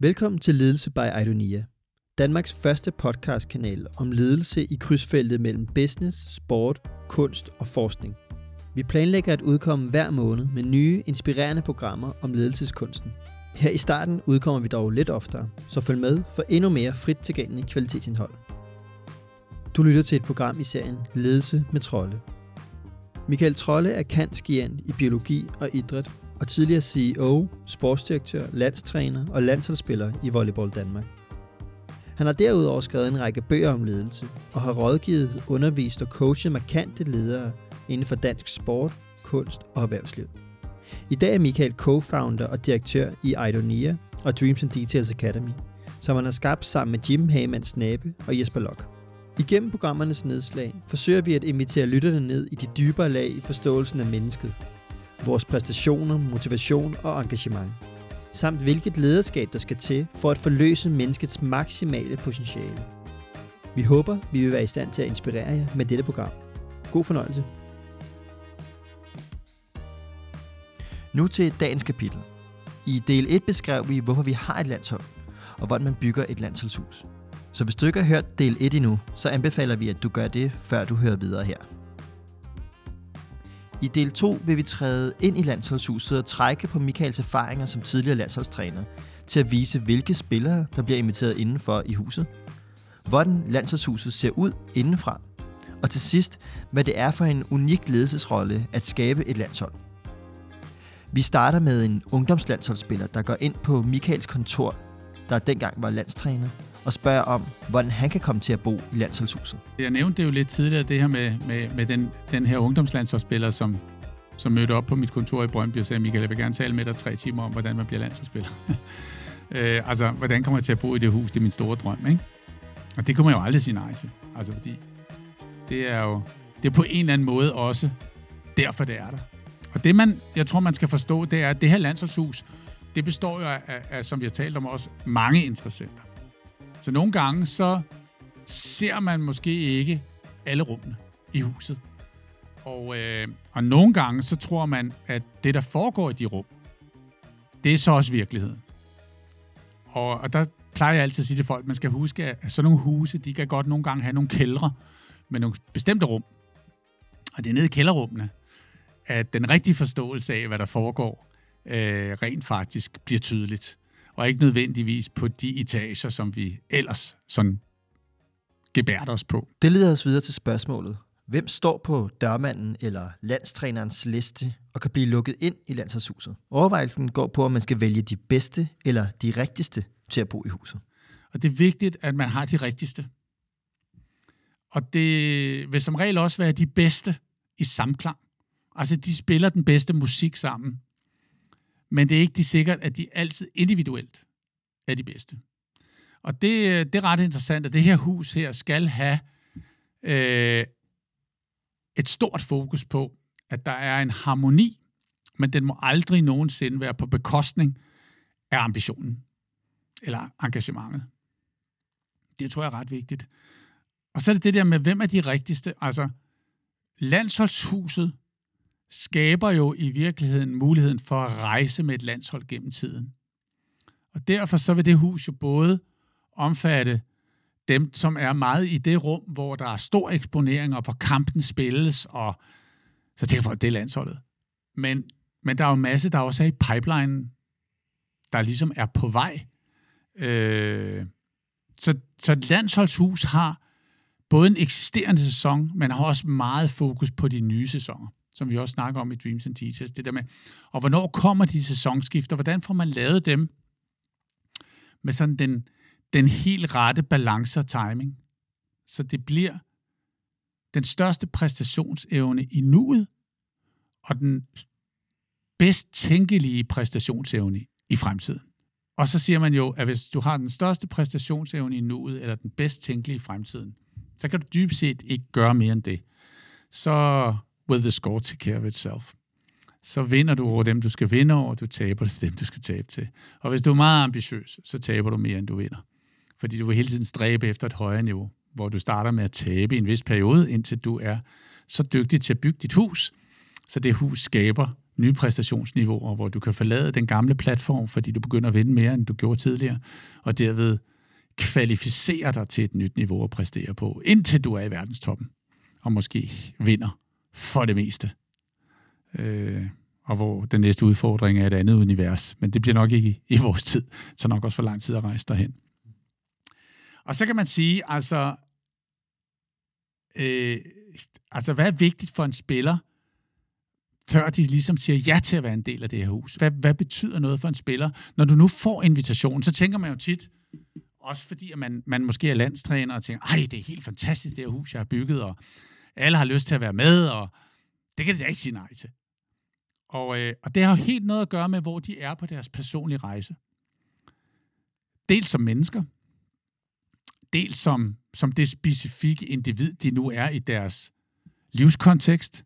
Velkommen til Ledelse by Idonia, Danmarks første podcastkanal om ledelse i krydsfeltet mellem business, sport, kunst og forskning. Vi planlægger at udkomme hver måned med nye, inspirerende programmer om ledelseskunsten. Her i starten udkommer vi dog lidt oftere, så følg med for endnu mere frit tilgængelig kvalitetsindhold. Du lytter til et program i serien Ledelse med Trolle. Michael Trolle er kantskiant i biologi og idræt og tidligere CEO, sportsdirektør, landstræner og landsholdsspiller i Volleyball Danmark. Han har derudover skrevet en række bøger om ledelse og har rådgivet, undervist og coachet markante ledere inden for dansk sport, kunst og erhvervsliv. I dag er Michael co-founder og direktør i Idonia og Dreams and Details Academy, som han har skabt sammen med Jim Hagemanns Nabe og Jesper Lok. Igennem programmernes nedslag forsøger vi at invitere lytterne ned i de dybere lag i forståelsen af mennesket, vores præstationer, motivation og engagement, samt hvilket lederskab der skal til for at forløse menneskets maksimale potentiale. Vi håber, vi vil være i stand til at inspirere jer med dette program. God fornøjelse. Nu til dagens kapitel. I del 1 beskrev vi, hvorfor vi har et landshold, og hvordan man bygger et landsholdshus. Så hvis du ikke har hørt del 1 endnu, så anbefaler vi, at du gør det, før du hører videre her. I del 2 vil vi træde ind i landsholdshuset og trække på Michaels erfaringer som tidligere landsholdstræner til at vise, hvilke spillere, der bliver inviteret indenfor i huset, hvordan landsholdshuset ser ud indenfra, og til sidst, hvad det er for en unik ledelsesrolle at skabe et landshold. Vi starter med en ungdomslandsholdsspiller, der går ind på Michaels kontor, der dengang var landstræner, og spørger om, hvordan han kan komme til at bo i landsholdshuset. Jeg nævnte det jo lidt tidligere, det her med, med, med den, den her ungdomslandsholdsspiller, som, som mødte op på mit kontor i Brøndby og sagde, Michael, jeg vil gerne tale med dig tre timer om, hvordan man bliver landsholdsspiller. øh, altså, hvordan kommer jeg til at bo i det hus? Det er min store drøm, ikke? Og det kunne man jo aldrig sige nej til. Altså, fordi det er jo det er på en eller anden måde også derfor, det er der. Og det, man, jeg tror, man skal forstå, det er, at det her landsholdshus, det består jo af, af, af som vi har talt om også, mange interessenter. Så nogle gange, så ser man måske ikke alle rummene i huset. Og, øh, og nogle gange, så tror man, at det, der foregår i de rum, det er så også virkeligheden. Og, og der plejer jeg altid at sige til folk, at man skal huske, at sådan nogle huse, de kan godt nogle gange have nogle kældre med nogle bestemte rum. Og det er nede i kælderrummene, at den rigtige forståelse af, hvad der foregår, øh, rent faktisk bliver tydeligt og ikke nødvendigvis på de etager, som vi ellers sådan gebærter os på. Det leder os videre til spørgsmålet. Hvem står på dørmanden eller landstrænerens liste og kan blive lukket ind i landsholdshuset? Overvejelsen går på, om man skal vælge de bedste eller de rigtigste til at bo i huset. Og det er vigtigt, at man har de rigtigste. Og det vil som regel også være de bedste i samklang. Altså, de spiller den bedste musik sammen men det er ikke de sikkert, at de altid individuelt er de bedste. Og det, øh, det er ret interessant, at det her hus her skal have øh, et stort fokus på, at der er en harmoni, men den må aldrig nogensinde være på bekostning af ambitionen eller engagementet. Det tror jeg er ret vigtigt. Og så er det det der med, hvem er de rigtigste? Altså, landsholdshuset skaber jo i virkeligheden muligheden for at rejse med et landshold gennem tiden. Og derfor så vil det hus jo både omfatte dem, som er meget i det rum, hvor der er stor eksponering, og hvor kampen spilles, og så tænker folk, det er landsholdet. Men, men der er jo en masse, der også er i pipeline, der ligesom er på vej. Øh, så, så et landsholdshus har både en eksisterende sæson, men har også meget fokus på de nye sæsoner som vi også snakker om i Dreams and Teachers, det der med, og hvornår kommer de sæsonskifter, hvordan får man lavet dem med sådan den, den helt rette balance og timing, så det bliver den største præstationsevne i nuet, og den bedst tænkelige præstationsevne i fremtiden. Og så siger man jo, at hvis du har den største præstationsevne i nuet, eller den bedst tænkelige i fremtiden, så kan du dybest set ikke gøre mere end det. Så will the score take care of itself. Så vinder du over dem, du skal vinde over, og du taber til dem, du skal tabe til. Og hvis du er meget ambitiøs, så taber du mere, end du vinder. Fordi du vil hele tiden stræbe efter et højere niveau, hvor du starter med at tabe i en vis periode, indtil du er så dygtig til at bygge dit hus, så det hus skaber nye præstationsniveauer, hvor du kan forlade den gamle platform, fordi du begynder at vinde mere, end du gjorde tidligere, og derved kvalificere dig til et nyt niveau at præstere på, indtil du er i verdenstoppen, og måske vinder for det meste. Øh, og hvor den næste udfordring er et andet univers, men det bliver nok ikke i, i vores tid, så nok også for lang tid at rejse derhen. Og så kan man sige, altså, øh, altså hvad er vigtigt for en spiller, før de ligesom siger ja til at være en del af det her hus? Hvad, hvad betyder noget for en spiller? Når du nu får invitationen, så tænker man jo tit, også fordi at man, man måske er landstræner og tænker, ej, det er helt fantastisk, det her hus, jeg har bygget, og alle har lyst til at være med, og det kan de da ikke sige nej til. Og, øh, og det har helt noget at gøre med, hvor de er på deres personlige rejse. Dels som mennesker, dels som, som det specifikke individ, de nu er i deres livskontekst,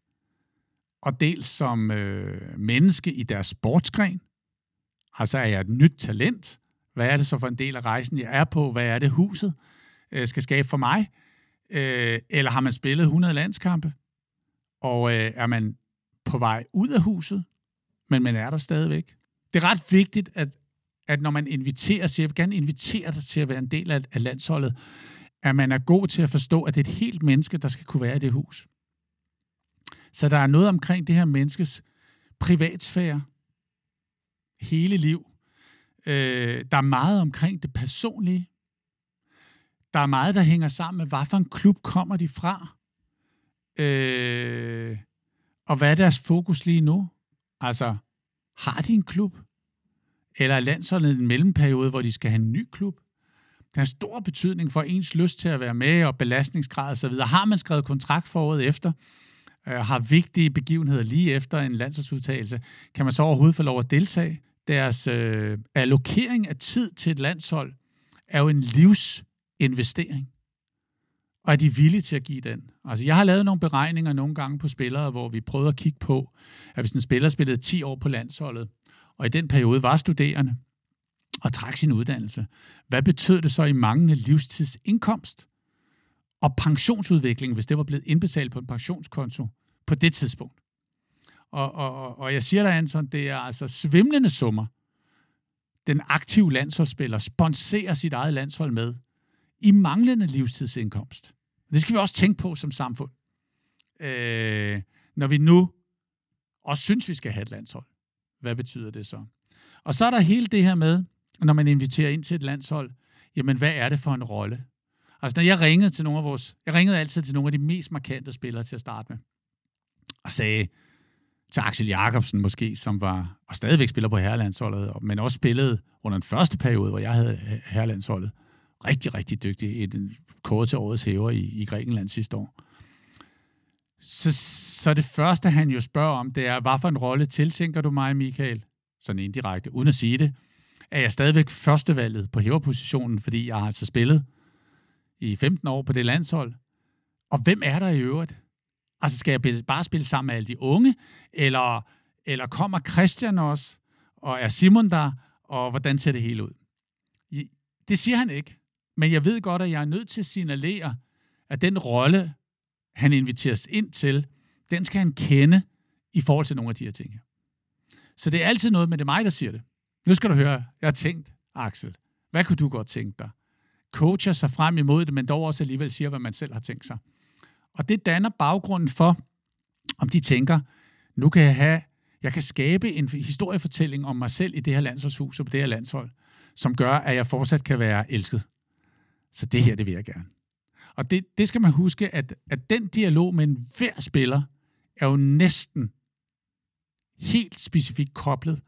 og dels som øh, menneske i deres sportsgren. Altså er jeg et nyt talent? Hvad er det så for en del af rejsen, jeg er på? Hvad er det, huset øh, skal skabe for mig? Øh, eller har man spillet 100 landskampe? Og øh, er man på vej ud af huset, men man er der stadigvæk? Det er ret vigtigt, at, at når man inviterer, så jeg vil gerne invitere dig til at være en del af, af landsholdet, at man er god til at forstå, at det er et helt menneske, der skal kunne være i det hus. Så der er noget omkring det her menneskes privatsfære, hele liv. Øh, der er meget omkring det personlige. Der er meget, der hænger sammen med, hvad for en klub kommer de fra. Øh, og hvad er deres fokus lige nu? Altså, har de en klub? Eller er landsholdet en mellemperiode, hvor de skal have en ny klub? Det har stor betydning for ens lyst til at være med og belastningsgrad osv. Har man skrevet kontrakt for året efter, øh, har vigtige begivenheder lige efter en landsholdsudtagelse, kan man så overhovedet få lov at deltage? Deres øh, allokering af tid til et landshold er jo en livs investering. Og er de villige til at give den? Altså, jeg har lavet nogle beregninger nogle gange på spillere, hvor vi prøvede at kigge på, at hvis en spiller spillede 10 år på landsholdet, og i den periode var studerende, og trak sin uddannelse, hvad betød det så i manglende livstidsindkomst? Og pensionsudvikling, hvis det var blevet indbetalt på en pensionskonto på det tidspunkt. Og, og, og jeg siger dig, Anton, det er altså svimlende summer, den aktive landsholdsspiller sponserer sit eget landshold med i manglende livstidsindkomst. Det skal vi også tænke på som samfund. Øh, når vi nu også synes, vi skal have et landshold. Hvad betyder det så? Og så er der hele det her med, når man inviterer ind til et landshold, jamen hvad er det for en rolle? Altså når jeg ringede til nogle af vores, jeg ringede altid til nogle af de mest markante spillere til at starte med, og sagde til Axel Jacobsen måske, som var, og stadigvæk spiller på herrelandsholdet, men også spillede under den første periode, hvor jeg havde herrelandsholdet, rigtig, rigtig dygtig, i den kort til årets hæver i, i Grækenland sidste år. Så, så det første, han jo spørger om, det er, hvad for en rolle tiltænker du mig, Michael? Sådan indirekte, uden at sige det. Er jeg stadigvæk førstevalget på hæverpositionen, fordi jeg har altså spillet i 15 år på det landshold? Og hvem er der i øvrigt? Altså, skal jeg bare spille sammen med alle de unge? Eller, eller kommer Christian også? Og er Simon der? Og hvordan ser det hele ud? Det siger han ikke. Men jeg ved godt, at jeg er nødt til at signalere, at den rolle, han inviteres ind til, den skal han kende i forhold til nogle af de her ting. Så det er altid noget, men det er mig, der siger det. Nu skal du høre, jeg har tænkt, Axel, hvad kunne du godt tænke dig? Coacher sig frem imod det, men dog også alligevel siger, hvad man selv har tænkt sig. Og det danner baggrunden for, om de tænker, nu kan jeg have, jeg kan skabe en historiefortælling om mig selv i det her landsholdshus og på det her landshold, som gør, at jeg fortsat kan være elsket. Så det her, det vil jeg gerne. Og det, det skal man huske, at, at den dialog med en hver spiller er jo næsten helt specifikt koblet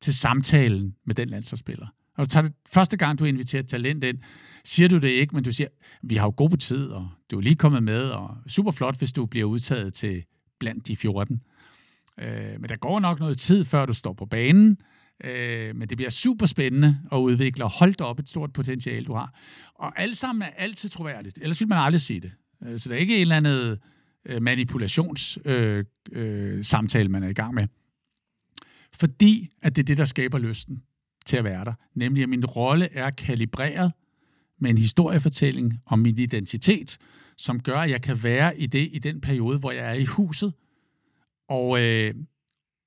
til samtalen med den landsholdsspiller. Og du tager det, første gang, du inviterer talent ind, siger du det ikke, men du siger, vi har jo god tid, og du er lige kommet med, og super flot, hvis du bliver udtaget til blandt de 14. Øh, men der går nok noget tid, før du står på banen, øh, men det bliver super spændende at udvikle, og hold op et stort potentiale, du har. Og alt sammen er altid troværdigt, ellers vil man aldrig se det. Øh, så der er ikke en eller anden øh, manipulationssamtale, øh, øh, samtale, man er i gang med. Fordi at det er det, der skaber lysten til at være der. Nemlig, at min rolle er kalibreret med en historiefortælling om min identitet, som gør, at jeg kan være i det i den periode, hvor jeg er i huset. Og, øh,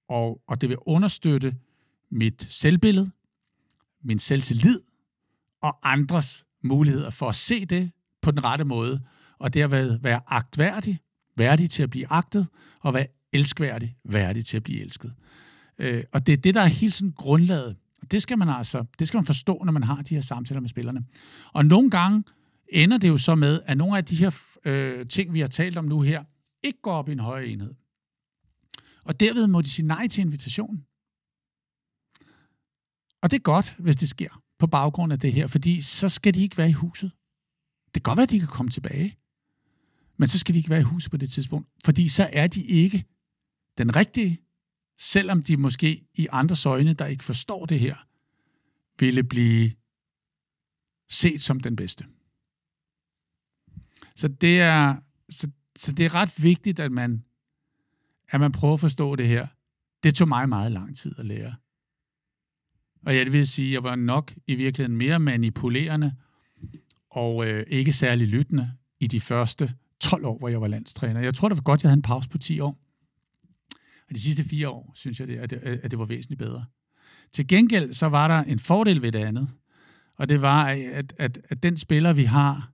og, og det vil understøtte mit selvbillede, min selvtillid og andres muligheder for at se det på den rette måde, og derved være agtværdig, værdig til at blive agtet, og være elskværdig, værdig til at blive elsket. Øh, og det er det, der er helt sådan grundlaget. Og det skal man altså, det skal man forstå, når man har de her samtaler med spillerne. Og nogle gange ender det jo så med, at nogle af de her øh, ting, vi har talt om nu her, ikke går op i en højere enhed. Og derved må de sige nej til invitationen. Og det er godt, hvis det sker på baggrund af det her, fordi så skal de ikke være i huset. Det kan godt være, at de kan komme tilbage, men så skal de ikke være i huset på det tidspunkt, fordi så er de ikke den rigtige, selvom de måske i andres øjne, der ikke forstår det her, ville blive set som den bedste. Så det er, så, så det er ret vigtigt, at man, at man prøver at forstå det her. Det tog mig meget lang tid at lære. Og jeg vil sige, at jeg var nok i virkeligheden mere manipulerende og øh, ikke særlig lyttende i de første 12 år, hvor jeg var landstræner. Jeg tror, det var godt, at jeg havde en pause på 10 år. Og de sidste fire år, synes jeg, at det, at det var væsentligt bedre. Til gengæld, så var der en fordel ved det andet. Og det var, at, at, at den spiller, vi har,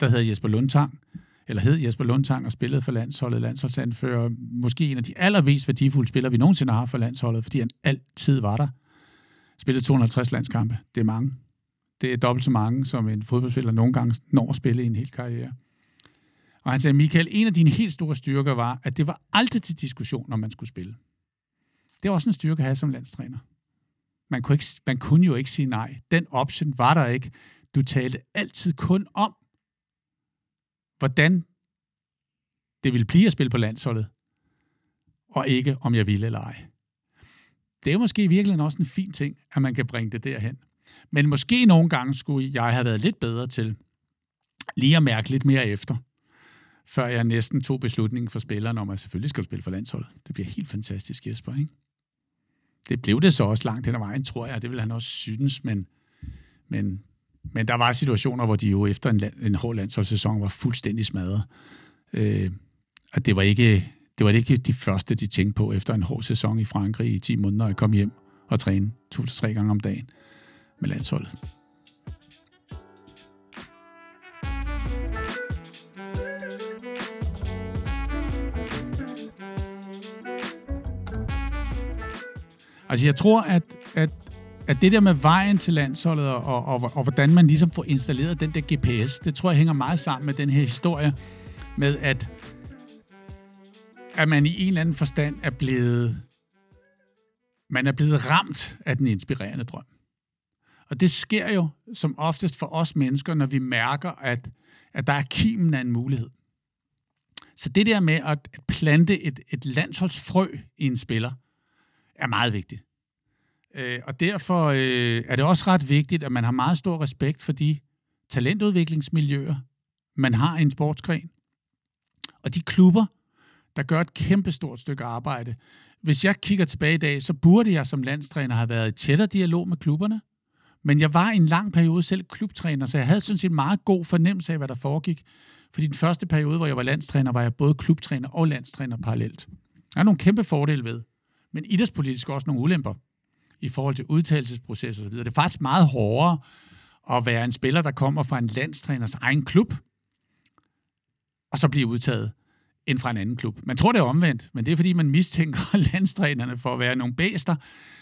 der hedder Jesper Lundtang, eller hed Jesper Lundtang og spillede for landsholdet, landsholdsanfører, måske en af de allermest værdifulde spillere, vi nogensinde har for landsholdet, fordi han altid var der spillet 250 landskampe. Det er mange. Det er dobbelt så mange, som en fodboldspiller nogle gange når at spille i en hel karriere. Og han sagde, Michael, en af dine helt store styrker var, at det var aldrig til diskussion, når man skulle spille. Det er også en styrke at have som landstræner. Man kunne, ikke, man kunne jo ikke sige nej. Den option var der ikke. Du talte altid kun om, hvordan det ville blive at spille på landsholdet, og ikke om jeg ville eller ej. Det er måske i virkeligheden også en fin ting, at man kan bringe det derhen. Men måske nogle gange skulle jeg have været lidt bedre til lige at mærke lidt mere efter før jeg næsten tog beslutningen for spillerne om, at selvfølgelig skal du spille for landsholdet. Det bliver helt fantastisk, Jesper, ikke? Det blev det så også langt hen ad vejen, tror jeg, det vil han også synes, men, men, men der var situationer, hvor de jo efter en, en hård landsholdssæson var fuldstændig smadret. Øh, og det var ikke det var ikke de første, de tænkte på efter en hård sæson i Frankrig i 10 måneder at komme hjem og træne to til tre gange om dagen med landsholdet. Altså jeg tror, at, at, at det der med vejen til landsholdet, og, og, og, og hvordan man ligesom får installeret den der GPS, det tror jeg hænger meget sammen med den her historie med, at, at man i en eller anden forstand er blevet, man er blevet ramt af den inspirerende drøm. Og det sker jo som oftest for os mennesker, når vi mærker, at, at der er kimen af en mulighed. Så det der med at plante et, et landsholdsfrø i en spiller, er meget vigtigt. Øh, og derfor øh, er det også ret vigtigt, at man har meget stor respekt for de talentudviklingsmiljøer, man har i en sportsgren. Og de klubber, der gør et kæmpe stort stykke arbejde. Hvis jeg kigger tilbage i dag, så burde jeg som landstræner have været i tættere dialog med klubberne. Men jeg var i en lang periode selv klubtræner, så jeg havde sådan set meget god fornemmelse af, hvad der foregik. Fordi den første periode, hvor jeg var landstræner, var jeg både klubtræner og landstræner parallelt. Der er nogle kæmpe fordele ved men idrætspolitisk også nogle ulemper i forhold til udtalelsesproces osv. Det er faktisk meget hårdere at være en spiller, der kommer fra en landstræners egen klub, og så blive udtaget end fra en anden klub. Man tror, det er omvendt, men det er, fordi man mistænker landstrænerne for at være nogle bæster,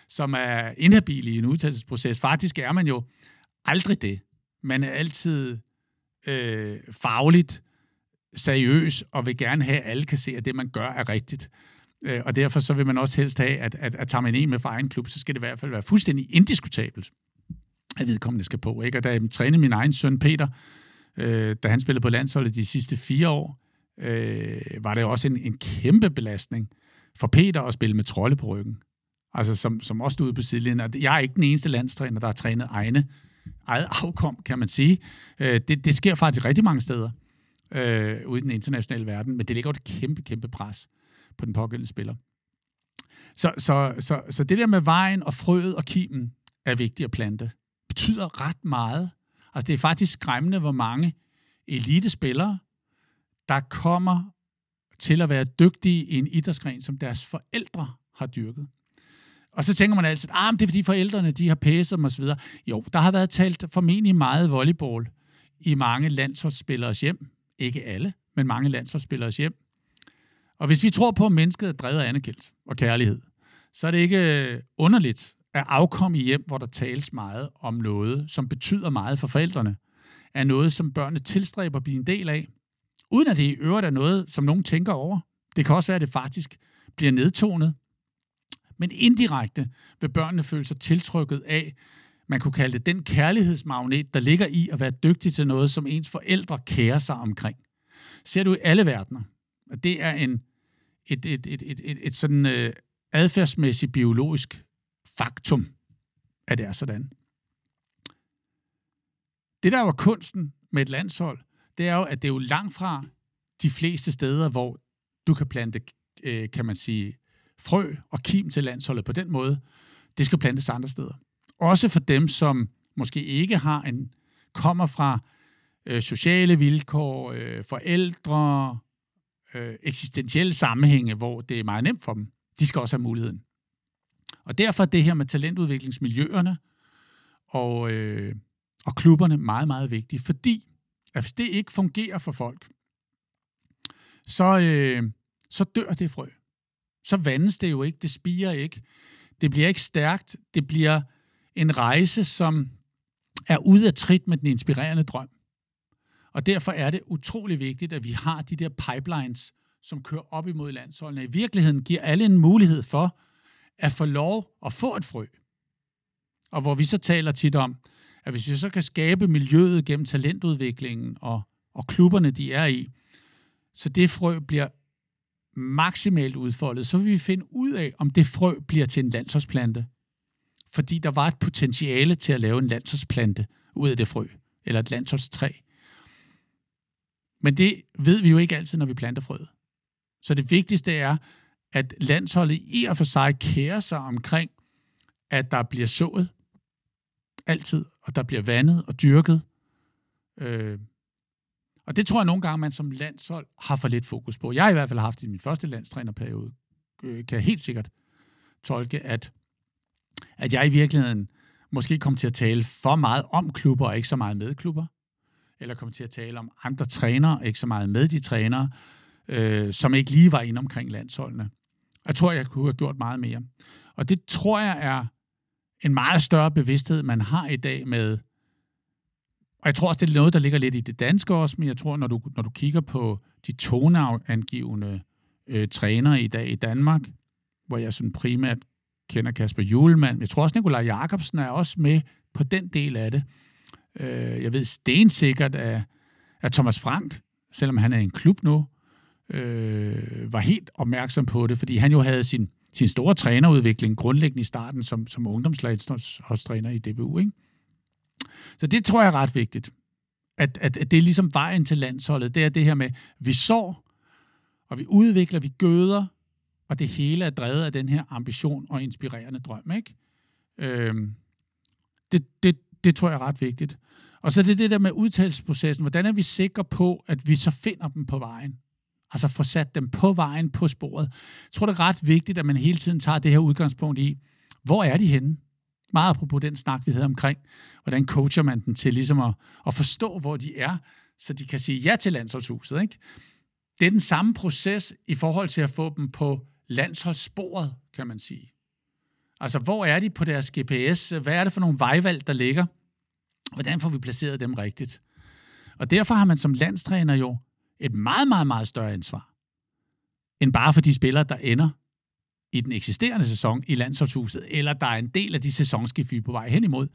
som er inhabile i en udtalelsesproces. Faktisk er man jo aldrig det. Man er altid øh, fagligt seriøs og vil gerne have, at alle kan se, at det, man gør, er rigtigt. Øh, og derfor så vil man også helst have, at, at, at tager man en med fra egen klub, så skal det i hvert fald være fuldstændig indiskutabelt, at vedkommende skal på. Ikke? Og da jeg trænede min egen søn Peter, øh, da han spillede på landsholdet de sidste fire år, øh, var det også en, en kæmpe belastning for Peter at spille med trolde på ryggen. Altså som, som også stod ude på sidelinjen. Jeg er ikke den eneste landstræner, der har trænet egne, eget afkom, kan man sige. Øh, det, det sker faktisk rigtig mange steder øh, ude i den internationale verden, men det ligger et kæmpe, kæmpe pres på den pågældende spiller. Så, så, så, så det der med vejen og frøet og kimen er vigtigt at plante. betyder ret meget. Altså det er faktisk skræmmende, hvor mange elitespillere, der kommer til at være dygtige i en idrætsgren, som deres forældre har dyrket. Og så tænker man altid, at ah, det er fordi forældrene de har pæset dem osv. Jo, der har været talt formentlig meget volleyball i mange landsholdsspilleres hjem. Ikke alle, men mange landsholdsspilleres hjem. Og hvis vi tror på, at mennesket er drevet af anerkendt og kærlighed, så er det ikke øh, underligt at afkomme i hjem, hvor der tales meget om noget, som betyder meget for forældrene, er noget, som børnene tilstræber at blive en del af, uden at det i øvrigt er noget, som nogen tænker over. Det kan også være, at det faktisk bliver nedtonet. Men indirekte vil børnene føle sig tiltrykket af, man kunne kalde det den kærlighedsmagnet, der ligger i at være dygtig til noget, som ens forældre kærer sig omkring. Ser du i alle verdener, at det er en, et, et, et, et, et, et sådan øh, adfærdsmæssigt biologisk faktum, at det er sådan. Det, der var kunsten med et landshold, det er jo, at det er jo langt fra de fleste steder, hvor du kan plante, øh, kan man sige, frø og kim til landsholdet på den måde. Det skal plantes andre steder. Også for dem, som måske ikke har en, kommer fra øh, sociale vilkår, øh, forældre, øh, eksistentielle sammenhænge, hvor det er meget nemt for dem. De skal også have muligheden. Og derfor er det her med talentudviklingsmiljøerne og, øh, og klubberne meget, meget vigtigt, fordi at hvis det ikke fungerer for folk, så, øh, så dør det frø. Så vandes det jo ikke, det spiger ikke, det bliver ikke stærkt, det bliver en rejse, som er ude af trit med den inspirerende drøm. Og derfor er det utrolig vigtigt, at vi har de der pipelines, som kører op imod landsholdene. I virkeligheden giver alle en mulighed for at få lov at få et frø. Og hvor vi så taler tit om, at hvis vi så kan skabe miljøet gennem talentudviklingen og, og klubberne, de er i, så det frø bliver maksimalt udfoldet, så vil vi finde ud af, om det frø bliver til en landsholdsplante. Fordi der var et potentiale til at lave en landsholdsplante ud af det frø, eller et landsholdstræ. Men det ved vi jo ikke altid, når vi planter frøet. Så det vigtigste er, at landsholdet i og for sig kærer sig omkring, at der bliver sået altid, og der bliver vandet og dyrket. Øh, og det tror jeg nogle gange, man som landshold har for lidt fokus på. Jeg har i hvert fald haft i min første landstrænerperiode, øh, kan jeg helt sikkert tolke, at, at jeg i virkeligheden måske kom til at tale for meget om klubber, og ikke så meget med klubber. Eller kom til at tale om andre trænere, og ikke så meget med de trænere, øh, som ikke lige var inde omkring landsholdene. Jeg tror, jeg kunne have gjort meget mere. Og det tror jeg er en meget større bevidsthed, man har i dag med, og jeg tror også, det er noget, der ligger lidt i det danske også, men jeg tror, når du, når du kigger på de toneangivende øh, trænere i dag i Danmark, hvor jeg sådan primært kender Kasper Julemand, jeg tror også, Nikolaj Jakobsen er også med på den del af det. Øh, jeg ved stensikkert, at, at Thomas Frank, selvom han er i en klub nu, øh, var helt opmærksom på det, fordi han jo havde sin, sin store trænerudvikling grundlæggende i starten som, som ungdomslandsholdstræner i DBU. Ikke? Så det tror jeg er ret vigtigt. At, at, at det er ligesom vejen til landsholdet. Det er det her med, vi sår, og vi udvikler, vi gøder, og det hele er drevet af den her ambition og inspirerende drøm. Ikke? Øhm, det, det, det tror jeg er ret vigtigt. Og så det er det der med udtalelsesprocessen. Hvordan er vi sikre på, at vi så finder dem på vejen? Altså få sat dem på vejen, på sporet. Jeg tror, det er ret vigtigt, at man hele tiden tager det her udgangspunkt i, hvor er de henne? Meget apropos den snak, vi havde omkring, hvordan coacher man dem til ligesom at, at forstå, hvor de er, så de kan sige ja til landsholdshuset. Ikke? Det er den samme proces i forhold til at få dem på landsholdssporet, kan man sige. Altså, hvor er de på deres GPS? Hvad er det for nogle vejvalg, der ligger? Hvordan får vi placeret dem rigtigt? Og derfor har man som landstræner jo et meget, meget, meget større ansvar, end bare for de spillere, der ender i den eksisterende sæson i landsholdshuset, eller der er en del af de sæsonskift, vi er på vej hen imod,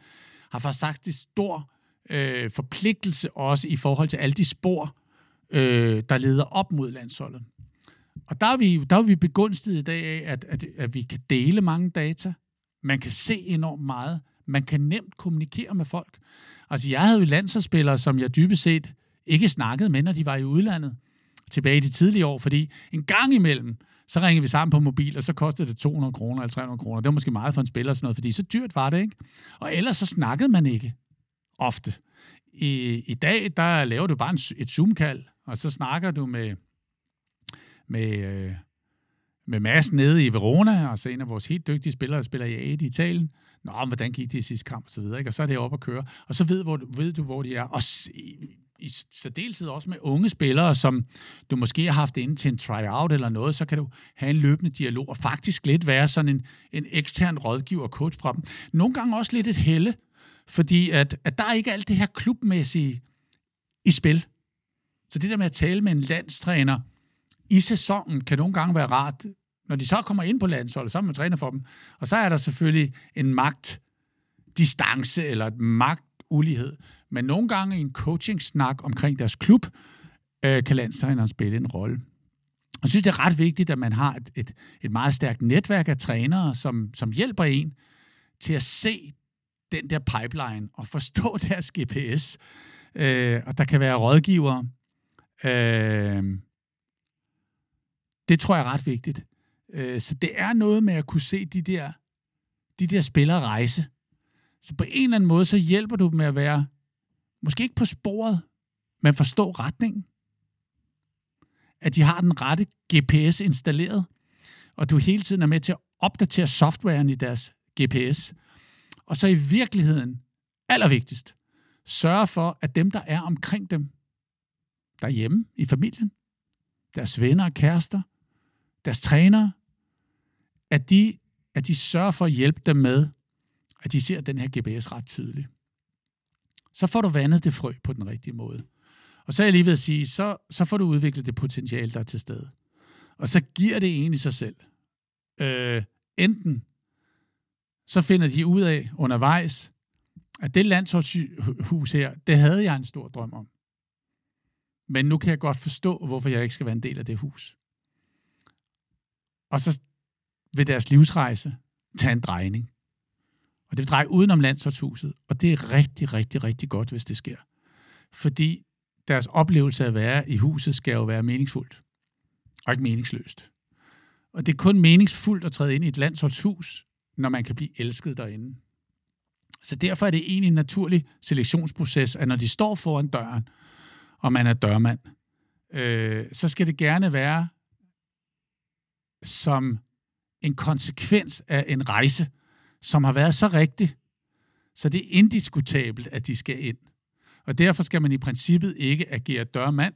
har faktisk sagt det stor øh, forpligtelse også i forhold til alle de spor, øh, der leder op mod landsholdet. Og der er vi, der er vi begunstiget i dag af, at, at, at vi kan dele mange data. Man kan se enormt meget. Man kan nemt kommunikere med folk. Altså, jeg havde jo landsholdsspillere, som jeg dybest set ikke snakkede med, når de var i udlandet tilbage i de tidlige år, fordi en gang imellem, så ringede vi sammen på mobil, og så kostede det 200 kroner eller 300 kroner. Det var måske meget for en spiller, og sådan noget, fordi så dyrt var det, ikke? Og ellers så snakkede man ikke ofte. I, i dag, der laver du bare en, et Zoom-kald, og så snakker du med, med, øh, med Mads nede i Verona, og så en af vores helt dygtige spillere, der spiller i A i Italien. Nå, men hvordan gik det i sidste kamp, og så videre, ikke? Og så er det op at køre. Og så ved, hvor, ved du, hvor de er. Og i, særdeleshed også med unge spillere, som du måske har haft inde til en tryout eller noget, så kan du have en løbende dialog, og faktisk lidt være sådan en, en ekstern rådgiver coach fra dem. Nogle gange også lidt et helle, fordi at, at der er ikke alt det her klubmæssige i spil. Så det der med at tale med en landstræner i sæsonen, kan nogle gange være rart. Når de så kommer ind på landsholdet, så er man træner for dem. Og så er der selvfølgelig en magtdistance eller et magtulighed. Men nogle gange i en coaching-snak omkring deres klub, øh, kan landstræneren spille en rolle. Jeg synes, det er ret vigtigt, at man har et, et, et meget stærkt netværk af trænere, som, som hjælper en til at se den der pipeline og forstå deres GPS. Øh, og der kan være rådgivere. Øh, det tror jeg er ret vigtigt. Øh, så det er noget med at kunne se de der, de der spillere rejse. Så på en eller anden måde, så hjælper du dem med at være, måske ikke på sporet, men forstå retningen. At de har den rette GPS installeret, og du hele tiden er med til at opdatere softwaren i deres GPS. Og så i virkeligheden, allervigtigst, sørge for, at dem, der er omkring dem, derhjemme i familien, deres venner og kærester, deres trænere, at de, at de sørger for at hjælpe dem med, at de ser den her GPS ret tydeligt. Så får du vandet det frø på den rigtige måde. Og så er jeg lige ved at sige, så, så får du udviklet det potentiale, der er til stede. Og så giver det egentlig sig selv. Øh, enten så finder de ud af undervejs, at det landsholdshus her, det havde jeg en stor drøm om. Men nu kan jeg godt forstå, hvorfor jeg ikke skal være en del af det hus. Og så vil deres livsrejse tage en drejning. Og det drejer udenom landsholdshuset, og det er rigtig, rigtig, rigtig godt, hvis det sker. Fordi deres oplevelse af at være i huset skal jo være meningsfuldt, og ikke meningsløst. Og det er kun meningsfuldt at træde ind i et landsholdshus, når man kan blive elsket derinde. Så derfor er det egentlig en naturlig selektionsproces, at når de står foran døren, og man er dørmand, øh, så skal det gerne være som en konsekvens af en rejse, som har været så rigtig, så det er indiskutabelt, at de skal ind. Og derfor skal man i princippet ikke agere dørmand.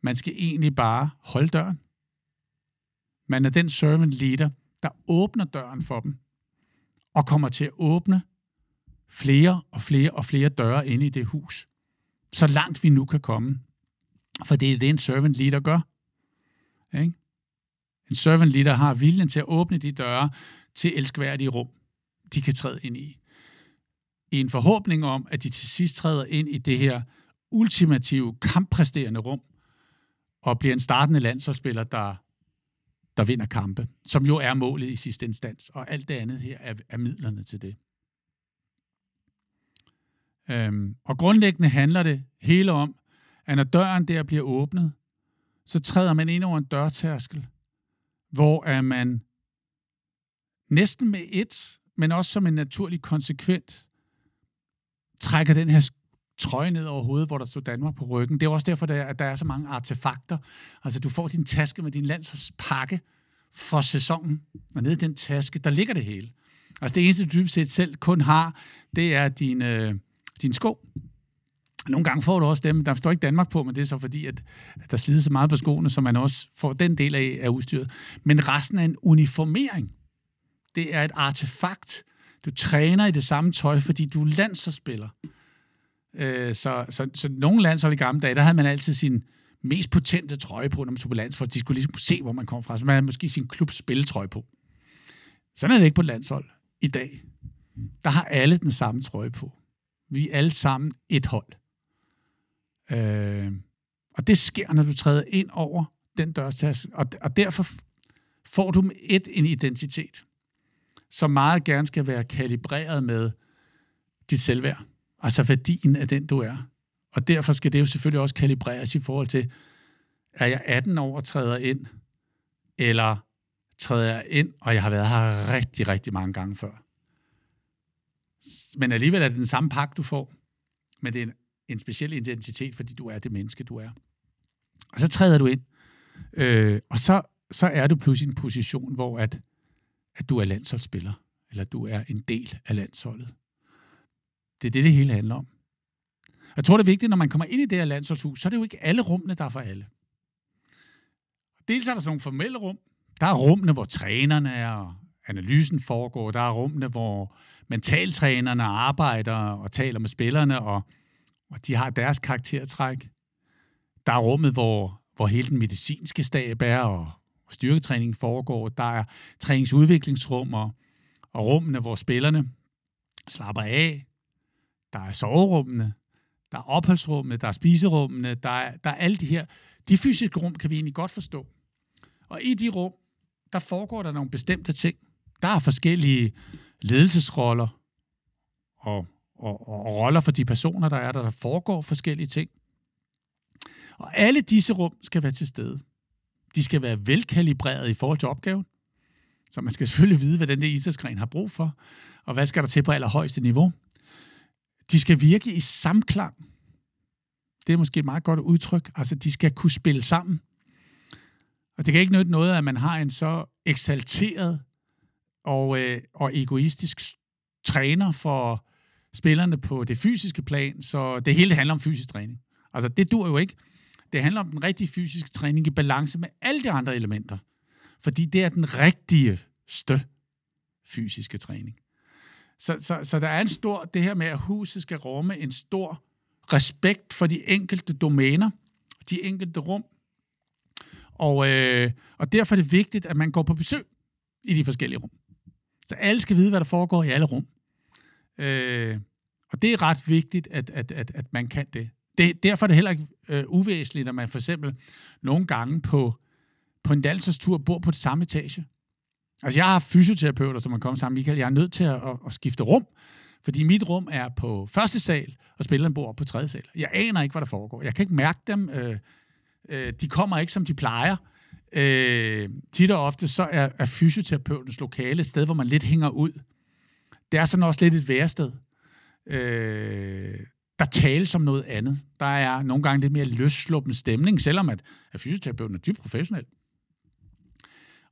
Man skal egentlig bare holde døren. Man er den servant leader, der åbner døren for dem, og kommer til at åbne flere og flere og flere døre ind i det hus, så langt vi nu kan komme. For det er det, en servant leader gør. Ikke? En servant leader har viljen til at åbne de døre til elskværdige rum, de kan træde ind i. I en forhåbning om, at de til sidst træder ind i det her ultimative, kamppræsterende rum, og bliver en startende landsholdsspiller, der, der vinder kampe, som jo er målet i sidste instans, og alt det andet her er, er midlerne til det. Øhm, og grundlæggende handler det hele om, at når døren der bliver åbnet, så træder man ind over en dørtærskel, hvor er man næsten med et, men også som en naturlig konsekvent, trækker den her trøje ned over hovedet, hvor der står Danmark på ryggen. Det er også derfor, at der er så mange artefakter. Altså, du får din taske med din landspakke for sæsonen, og nede i den taske, der ligger det hele. Altså, det eneste, du dybest set selv kun har, det er din, øh, din sko. Nogle gange får du også dem, der står ikke Danmark på, men det er så fordi, at, at der slides så meget på skoene, så man også får den del af, af udstyret. Men resten er en uniformering. Det er et artefakt. Du træner i det samme tøj, fordi du er landsholdsspiller. Øh, så, så, så nogle landshold i gamle dage, der havde man altid sin mest potente trøje på, når man tog på landshold. De skulle ligesom se, hvor man kom fra. Så man havde måske sin klubs spilletrøje på. Sådan er det ikke på landshold i dag. Der har alle den samme trøje på. Vi er alle sammen et hold. Øh, og det sker, når du træder ind over den dørtaske, og, og derfor får du et en identitet, som meget gerne skal være kalibreret med dit selvværd, altså værdien af den, du er. Og derfor skal det jo selvfølgelig også kalibreres i forhold til, er jeg 18 år og træder ind, eller træder jeg ind, og jeg har været her rigtig, rigtig mange gange før. Men alligevel er det den samme pakke, du får, men det er en en speciel identitet, fordi du er det menneske, du er. Og så træder du ind, øh, og så så er du pludselig i en position, hvor at, at du er landsholdsspiller, eller du er en del af landsholdet. Det er det, det hele handler om. Jeg tror, det er vigtigt, når man kommer ind i det her landsholdshus, så er det jo ikke alle rummene, der er for alle. Dels er der sådan nogle formelle rum. Der er rummene, hvor trænerne er, og analysen foregår. Der er rummene, hvor mentaltrænerne arbejder og taler med spillerne, og, og de har deres karaktertræk. Der er rummet, hvor, hvor hele den medicinske stab er, og styrketræningen foregår. Der er træningsudviklingsrum og, og rummene, hvor spillerne slapper af. Der er soverummene, der er opholdsrummene, der er spiserummene, der er, der er alle de her. De fysiske rum kan vi egentlig godt forstå. Og i de rum, der foregår der nogle bestemte ting. Der er forskellige ledelsesroller og, og, og roller for de personer, der er der. Der foregår forskellige ting. Og alle disse rum skal være til stede. De skal være velkalibreret i forhold til opgaven. Så man skal selvfølgelig vide, hvad den der idrætsgren har brug for, og hvad skal der til på allerhøjeste niveau. De skal virke i samklang. Det er måske et meget godt udtryk. Altså, de skal kunne spille sammen. Og det kan ikke nytte noget, at man har en så eksalteret og, øh, og egoistisk træner for spillerne på det fysiske plan, så det hele handler om fysisk træning. Altså, det dur jo ikke. Det handler om den rigtige fysiske træning i balance med alle de andre elementer. Fordi det er den rigtige stø fysiske træning. Så, så, så der er en stor, det her med, at huset skal rumme en stor respekt for de enkelte domæner, de enkelte rum. Og, øh, og derfor er det vigtigt, at man går på besøg i de forskellige rum. Så alle skal vide, hvad der foregår i alle rum. Øh, og det er ret vigtigt, at, at, at, at man kan det det. Derfor er det heller ikke øh, uvæsentligt, at man for eksempel nogle gange på, på en dansestur bor på det samme etage. Altså, jeg har fysioterapeuter, som er kommet sammen. Michael, jeg er nødt til at, at, at skifte rum, fordi mit rum er på første sal, og spilleren bor på tredje sal. Jeg aner ikke, hvad der foregår. Jeg kan ikke mærke dem. Øh, øh, de kommer ikke, som de plejer. Øh, tit og ofte, så er, er fysioterapeutens lokale et sted, hvor man lidt hænger ud. Det er sådan også lidt et værested. Øh, der tales om noget andet. Der er nogle gange lidt mere løsluppen stemning, selvom at, at fysioterapeuten er dybt professionel.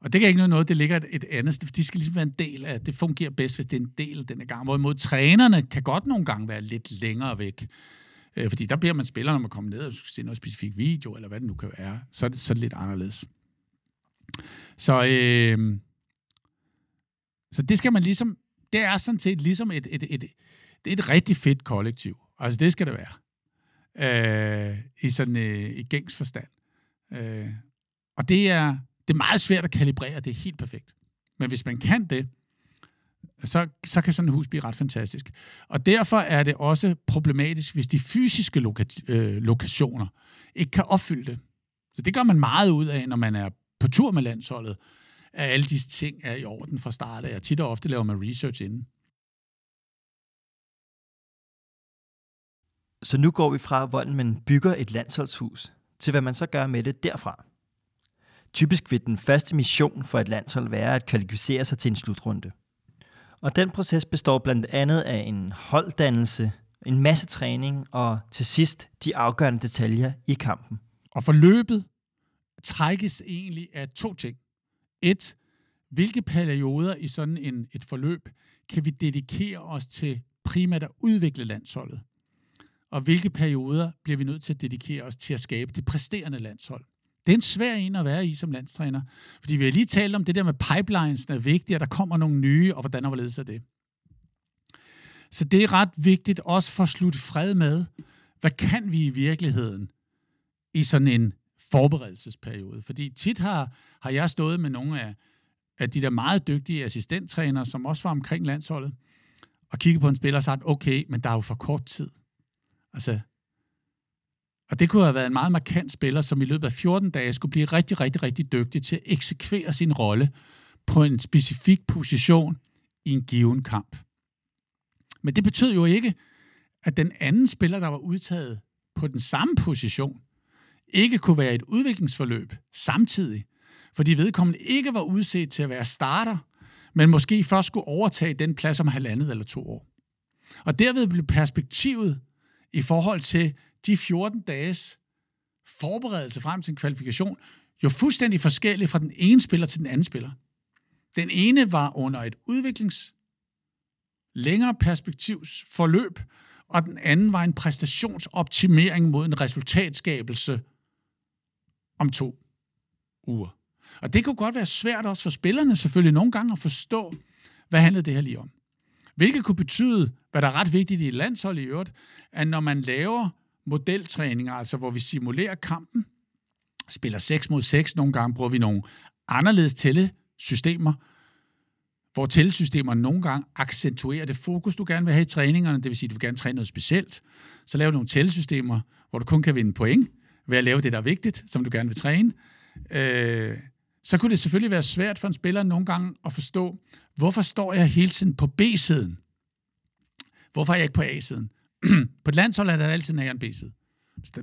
Og det kan ikke noget, det ligger et, et andet sted, for de skal ligesom være en del af, det fungerer bedst, hvis det er en del af denne gang. Hvorimod trænerne kan godt nogle gange være lidt længere væk. Øh, fordi der beder man spillerne om at komme ned og se noget specifik video, eller hvad det nu kan være. Så er det, så er det lidt anderledes. Så, øh, så det skal man ligesom, det er sådan set ligesom et, et, et, det er et rigtig fedt kollektiv. Altså det skal det være. Øh, I sådan øh, i gængs forstand. Øh, og det er, det er meget svært at kalibrere, det er helt perfekt. Men hvis man kan det, så, så kan sådan et hus blive ret fantastisk. Og derfor er det også problematisk, hvis de fysiske loka- øh, lokationer ikke kan opfylde det. Så det gør man meget ud af, når man er på tur med landsholdet, at alle disse ting er i orden fra start af. Og tit og ofte laver man research inden. Så nu går vi fra, hvordan man bygger et landsholdshus, til hvad man så gør med det derfra. Typisk vil den første mission for et landshold være at kvalificere sig til en slutrunde. Og den proces består blandt andet af en holddannelse, en masse træning og til sidst de afgørende detaljer i kampen. Og forløbet trækkes egentlig af to ting. Et, hvilke perioder i sådan en, et forløb kan vi dedikere os til primært at udvikle landsholdet? Og hvilke perioder bliver vi nødt til at dedikere os til at skabe det præsterende landshold? Det er en svær en at være i som landstræner. Fordi vi har lige talt om det der med pipelines, er vigtigt, at der kommer nogle nye, og hvordan og hvorledes er det. Så det er ret vigtigt også for at slutte fred med, hvad kan vi i virkeligheden i sådan en forberedelsesperiode? Fordi tit har, har jeg stået med nogle af, af de der meget dygtige assistenttrænere, som også var omkring landsholdet, og kigget på en spiller og sagt, okay, men der er jo for kort tid. Altså, og det kunne have været en meget markant spiller, som i løbet af 14 dage skulle blive rigtig, rigtig, rigtig dygtig til at eksekvere sin rolle på en specifik position i en given kamp. Men det betød jo ikke, at den anden spiller, der var udtaget på den samme position, ikke kunne være et udviklingsforløb samtidig, fordi vedkommende ikke var udset til at være starter, men måske først skulle overtage den plads om halvandet eller to år. Og derved blev perspektivet i forhold til de 14 dages forberedelse frem til en kvalifikation jo fuldstændig forskellig fra den ene spiller til den anden spiller. Den ene var under et udviklings længere perspektivs forløb, og den anden var en præstationsoptimering mod en resultatskabelse om to uger. Og det kunne godt være svært også for spillerne selvfølgelig nogle gange at forstå, hvad handlede det her lige om. Hvilket kunne betyde, hvad der er ret vigtigt i et landshold i øvrigt, at når man laver modeltræninger, altså hvor vi simulerer kampen, spiller 6 mod 6, nogle gange bruger vi nogle anderledes tællesystemer, hvor tællesystemerne nogle gange accentuerer det fokus, du gerne vil have i træningerne, det vil sige, at du vil gerne træne noget specielt. Så laver du nogle tællesystemer, hvor du kun kan vinde point ved at lave det, der er vigtigt, som du gerne vil træne. Øh, så kunne det selvfølgelig være svært for en spiller nogle gange at forstå, hvorfor står jeg hele tiden på B-siden? Hvorfor er jeg ikke på A-siden? på et landshold er der altid en A og en B-side.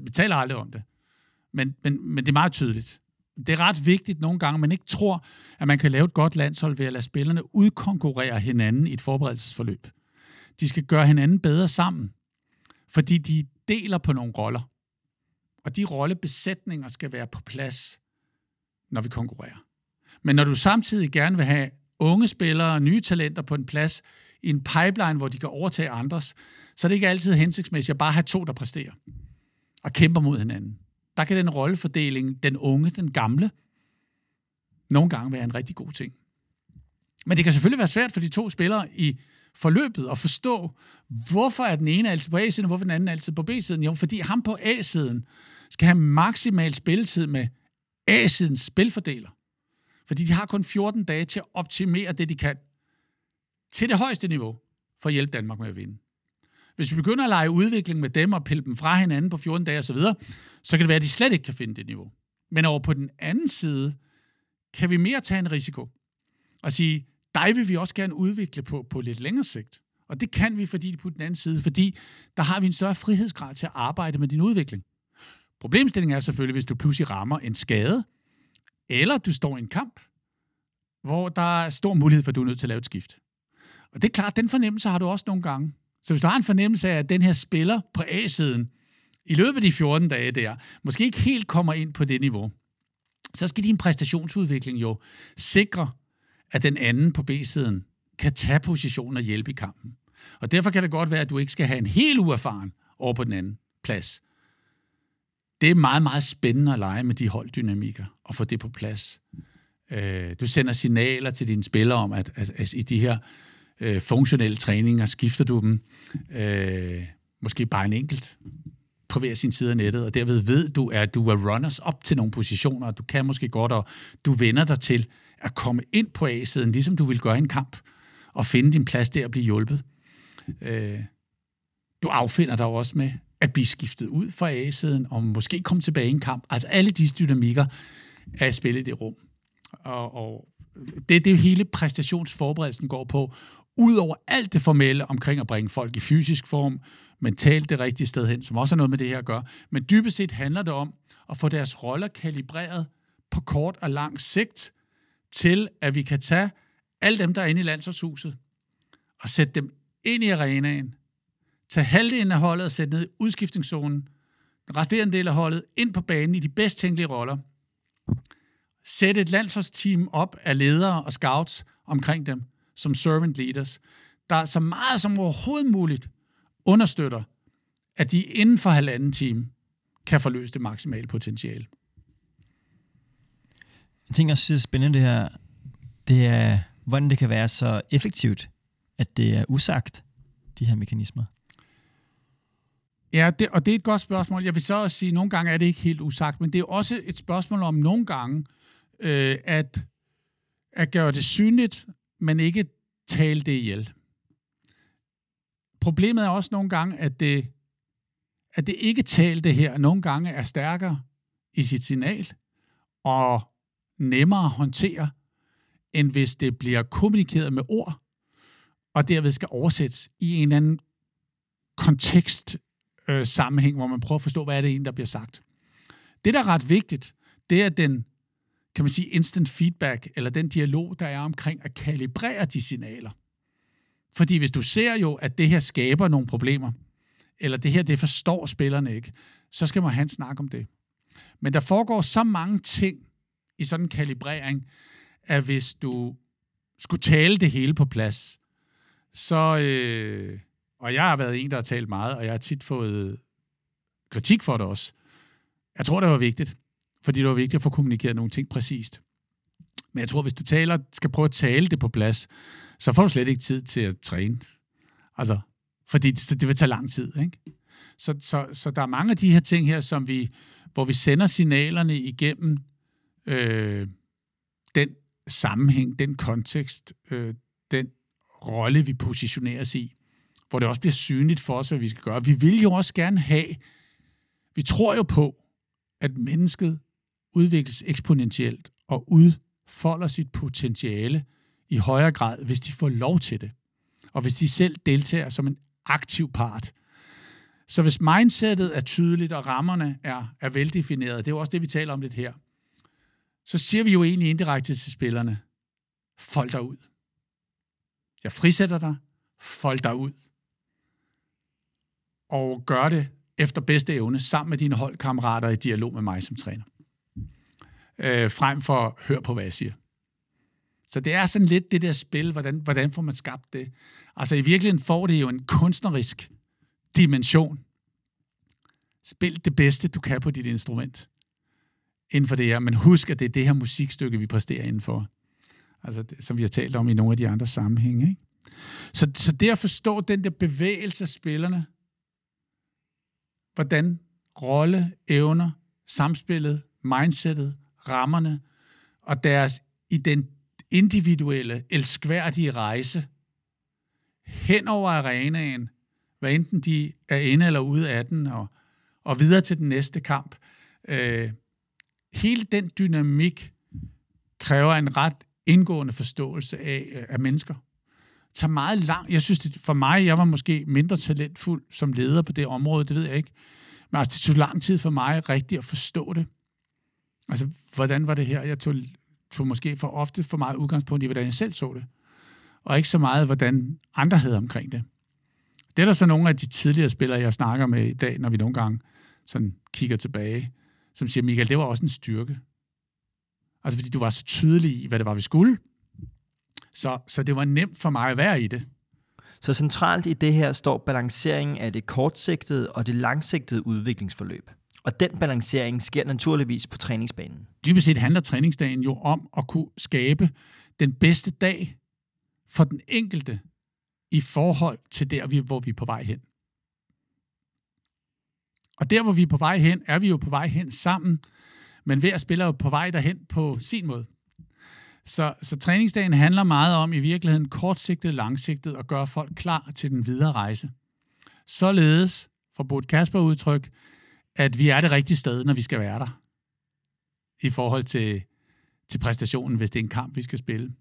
Vi taler aldrig om det. Men, men, men det er meget tydeligt. Det er ret vigtigt nogle gange, at man ikke tror, at man kan lave et godt landshold ved at lade spillerne udkonkurrere hinanden i et forberedelsesforløb. De skal gøre hinanden bedre sammen, fordi de deler på nogle roller. Og de rollebesætninger skal være på plads når vi konkurrerer. Men når du samtidig gerne vil have unge spillere nye talenter på en plads i en pipeline, hvor de kan overtage andres, så er det ikke altid hensigtsmæssigt at bare have to, der præsterer og kæmper mod hinanden. Der kan den rollefordeling, den unge, den gamle, nogle gange være en rigtig god ting. Men det kan selvfølgelig være svært for de to spillere i forløbet at forstå, hvorfor er den ene altid på A-siden, og hvorfor den anden altid på B-siden. Jo, fordi ham på A-siden skal have maksimal spilletid med A-sidens spilfordeler. Fordi de har kun 14 dage til at optimere det, de kan til det højeste niveau for at hjælpe Danmark med at vinde. Hvis vi begynder at lege udvikling med dem og pille dem fra hinanden på 14 dage osv., så, så kan det være, at de slet ikke kan finde det niveau. Men over på den anden side, kan vi mere tage en risiko og sige, dig vil vi også gerne udvikle på, på lidt længere sigt. Og det kan vi, fordi på den anden side, fordi der har vi en større frihedsgrad til at arbejde med din udvikling. Problemstillingen er selvfølgelig, hvis du pludselig rammer en skade, eller du står i en kamp, hvor der er stor mulighed for, at du er nødt til at lave et skift. Og det er klart, den fornemmelse har du også nogle gange. Så hvis du har en fornemmelse af, at den her spiller på A-siden, i løbet af de 14 dage der, måske ikke helt kommer ind på det niveau, så skal din præstationsudvikling jo sikre, at den anden på B-siden kan tage positionen og hjælpe i kampen. Og derfor kan det godt være, at du ikke skal have en helt uerfaren over på den anden plads det er meget, meget spændende at lege med de holddynamikker og få det på plads. Øh, du sender signaler til dine spillere om, at, at, at i de her øh, funktionelle træninger skifter du dem øh, måske bare en enkelt på hver sin side af nettet, og derved ved du, at du er runners op til nogle positioner, og du kan måske godt, og du vender dig til at komme ind på A-siden, ligesom du vil gøre en kamp, og finde din plads der og blive hjulpet. Øh, du affinder dig også med, at blive skiftet ud fra A-siden, og måske komme tilbage i en kamp. Altså alle disse dynamikker er at spille i det rum. Og, og det er det hele præstationsforberedelsen går på. Udover alt det formelle omkring at bringe folk i fysisk form, mentalt det rigtige sted hen, som også har noget med det her at gøre. Men dybest set handler det om at få deres roller kalibreret på kort og lang sigt, til at vi kan tage alle dem, der er inde i landsholdshuset, og sætte dem ind i arenaen, tage halvdelen af holdet og sætte ned i udskiftningszonen, den resterende del af holdet ind på banen i de bedst tænkelige roller, sætte et landsholdsteam op af ledere og scouts omkring dem, som servant leaders, der så meget som overhovedet muligt understøtter, at de inden for halvanden time kan forløse det maksimale potentiale. Jeg tænker også, det er spændende det her, det er, hvordan det kan være så effektivt, at det er usagt, de her mekanismer. Ja, det, og det er et godt spørgsmål. Jeg vil så også sige, at nogle gange er det ikke helt usagt, men det er også et spørgsmål om nogle gange øh, at, at gøre det synligt, men ikke tale det ihjel. Problemet er også nogle gange, at det, at det ikke talte her nogle gange er stærkere i sit signal og nemmere at håndtere, end hvis det bliver kommunikeret med ord, og derved skal oversættes i en eller anden kontekst øh, sammenhæng, hvor man prøver at forstå, hvad er det egentlig, der bliver sagt. Det, der er ret vigtigt, det er den, kan man sige, instant feedback, eller den dialog, der er omkring at kalibrere de signaler. Fordi hvis du ser jo, at det her skaber nogle problemer, eller det her, det forstår spillerne ikke, så skal man have en snak om det. Men der foregår så mange ting i sådan en kalibrering, at hvis du skulle tale det hele på plads, så, øh, og jeg har været en, der har talt meget, og jeg har tit fået kritik for det også. Jeg tror, det var vigtigt, fordi det var vigtigt at få kommunikeret nogle ting præcist. Men jeg tror, hvis du taler, skal prøve at tale det på plads, så får du slet ikke tid til at træne. Altså, fordi det, det vil tage lang tid, ikke? Så, så, så der er mange af de her ting her, som vi, hvor vi sender signalerne igennem øh, den sammenhæng, den kontekst, øh, den rolle, vi positionerer os i, hvor det også bliver synligt for os, hvad vi skal gøre. Vi vil jo også gerne have, vi tror jo på, at mennesket udvikles eksponentielt og udfolder sit potentiale i højere grad, hvis de får lov til det. Og hvis de selv deltager som en aktiv part. Så hvis mindsetet er tydeligt, og rammerne er, er veldefineret, det er jo også det, vi taler om lidt her, så siger vi jo egentlig indirekte til spillerne, fold dig ud. Jeg frisætter dig, fold dig ud. Og gør det efter bedste evne, sammen med dine holdkammerater i dialog med mig som træner. Øh, frem for, hør på, hvad jeg siger. Så det er sådan lidt det der spil, hvordan, hvordan får man skabt det? Altså i virkeligheden får det jo en kunstnerisk dimension. Spil det bedste, du kan på dit instrument inden for det her, men husk, at det er det her musikstykke, vi præsterer indenfor. Altså, det, som vi har talt om i nogle af de andre sammenhænge. Ikke? Så, så det at forstå den der bevægelse af spillerne, hvordan rolle, evner, samspillet, mindsetet, rammerne og deres individuelle, elskværdige rejse hen over arenaen, hvad enten de er inde eller ude af den, og, og videre til den næste kamp. Øh, hele den dynamik kræver en ret indgående forståelse af, øh, af mennesker. Tager meget lang. Jeg synes, det, for mig, jeg var måske mindre talentfuld som leder på det område, det ved jeg ikke. Men altså, det tog lang tid for mig rigtigt at forstå det. Altså, hvordan var det her? Jeg tog, tog måske for ofte for meget udgangspunkt i, hvordan jeg selv så det. Og ikke så meget, hvordan andre havde omkring det. Det er der så nogle af de tidligere spillere, jeg snakker med i dag, når vi nogle gange sådan kigger tilbage, som siger, Michael, det var også en styrke. Altså, fordi du var så tydelig i, hvad det var, vi skulle. Så, så det var nemt for mig at være i det. Så centralt i det her står balanceringen af det kortsigtede og det langsigtede udviklingsforløb. Og den balancering sker naturligvis på træningsbanen. Dybest set handler træningsdagen jo om at kunne skabe den bedste dag for den enkelte i forhold til der, hvor vi er på vej hen. Og der, hvor vi er på vej hen, er vi jo på vej hen sammen, men hver spiller jo på vej derhen på sin måde. Så, så træningsdagen handler meget om i virkeligheden kortsigtet, langsigtet at gøre folk klar til den videre rejse. Således, for Bort Kasper udtryk, at vi er det rigtige sted, når vi skal være der. I forhold til, til præstationen, hvis det er en kamp, vi skal spille.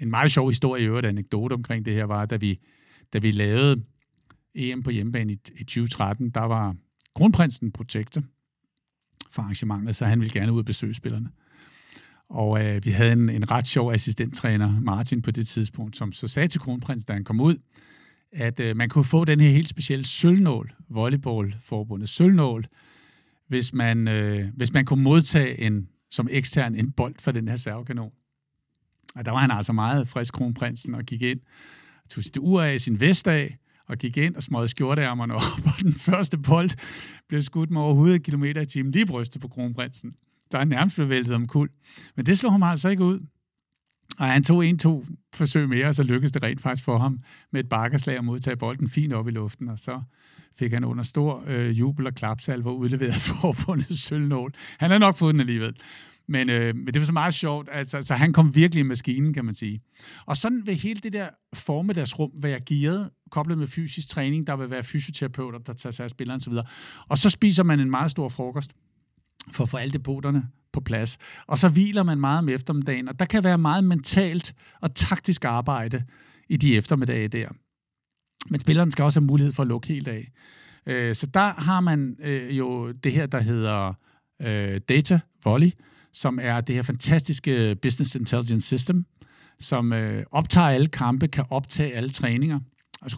En meget sjov historie i øvrigt, anekdote omkring det her, var, da vi, da vi lavede EM på hjemmebane i, i 2013, der var kronprinsen protekte for arrangementet, så han ville gerne ud og besøge spillerne. Og øh, vi havde en, en ret sjov assistenttræner, Martin, på det tidspunkt, som så sagde til kronprinsen, da han kom ud, at øh, man kunne få den her helt specielle sølvnål, volleyballforbundet sølvnål, hvis man, øh, hvis man kunne modtage en, som ekstern en bold for den her servekanon. Og der var han altså meget frisk, kronprinsen, og gik ind, tog sit ur af, sin vest af, og gik ind og smøgede skjorteærmerne op, og den første bold blev skudt med over 100 km i timen lige brystet på kronprinsen. Der er nærmest blevet væltet om kul. Men det slog ham altså ikke ud. Og han tog en-to forsøg mere, og så lykkedes det rent faktisk for ham med et bakkerslag at modtage bolden fint op i luften, og så fik han under stor øh, jubel og klapsalver udleveret forbundet sølvnål. Han har nok fået den alligevel. Men, øh, men det var så meget sjovt. Altså, så han kom virkelig i maskinen, kan man sige. Og sådan ved hele det der formiddagsrum, være jeg gearet, koblet med fysisk træning, der vil være fysioterapeuter, der tager sig af spilleren osv. Og så spiser man en meget stor frokost for at få alle depoterne på plads. Og så hviler man meget om eftermiddagen, og der kan være meget mentalt og taktisk arbejde i de eftermiddage der. Men spilleren skal også have mulighed for at lukke helt af. Øh, så der har man øh, jo det her, der hedder øh, Data Volley, som er det her fantastiske Business Intelligence System, som øh, optager alle kampe, kan optage alle træninger.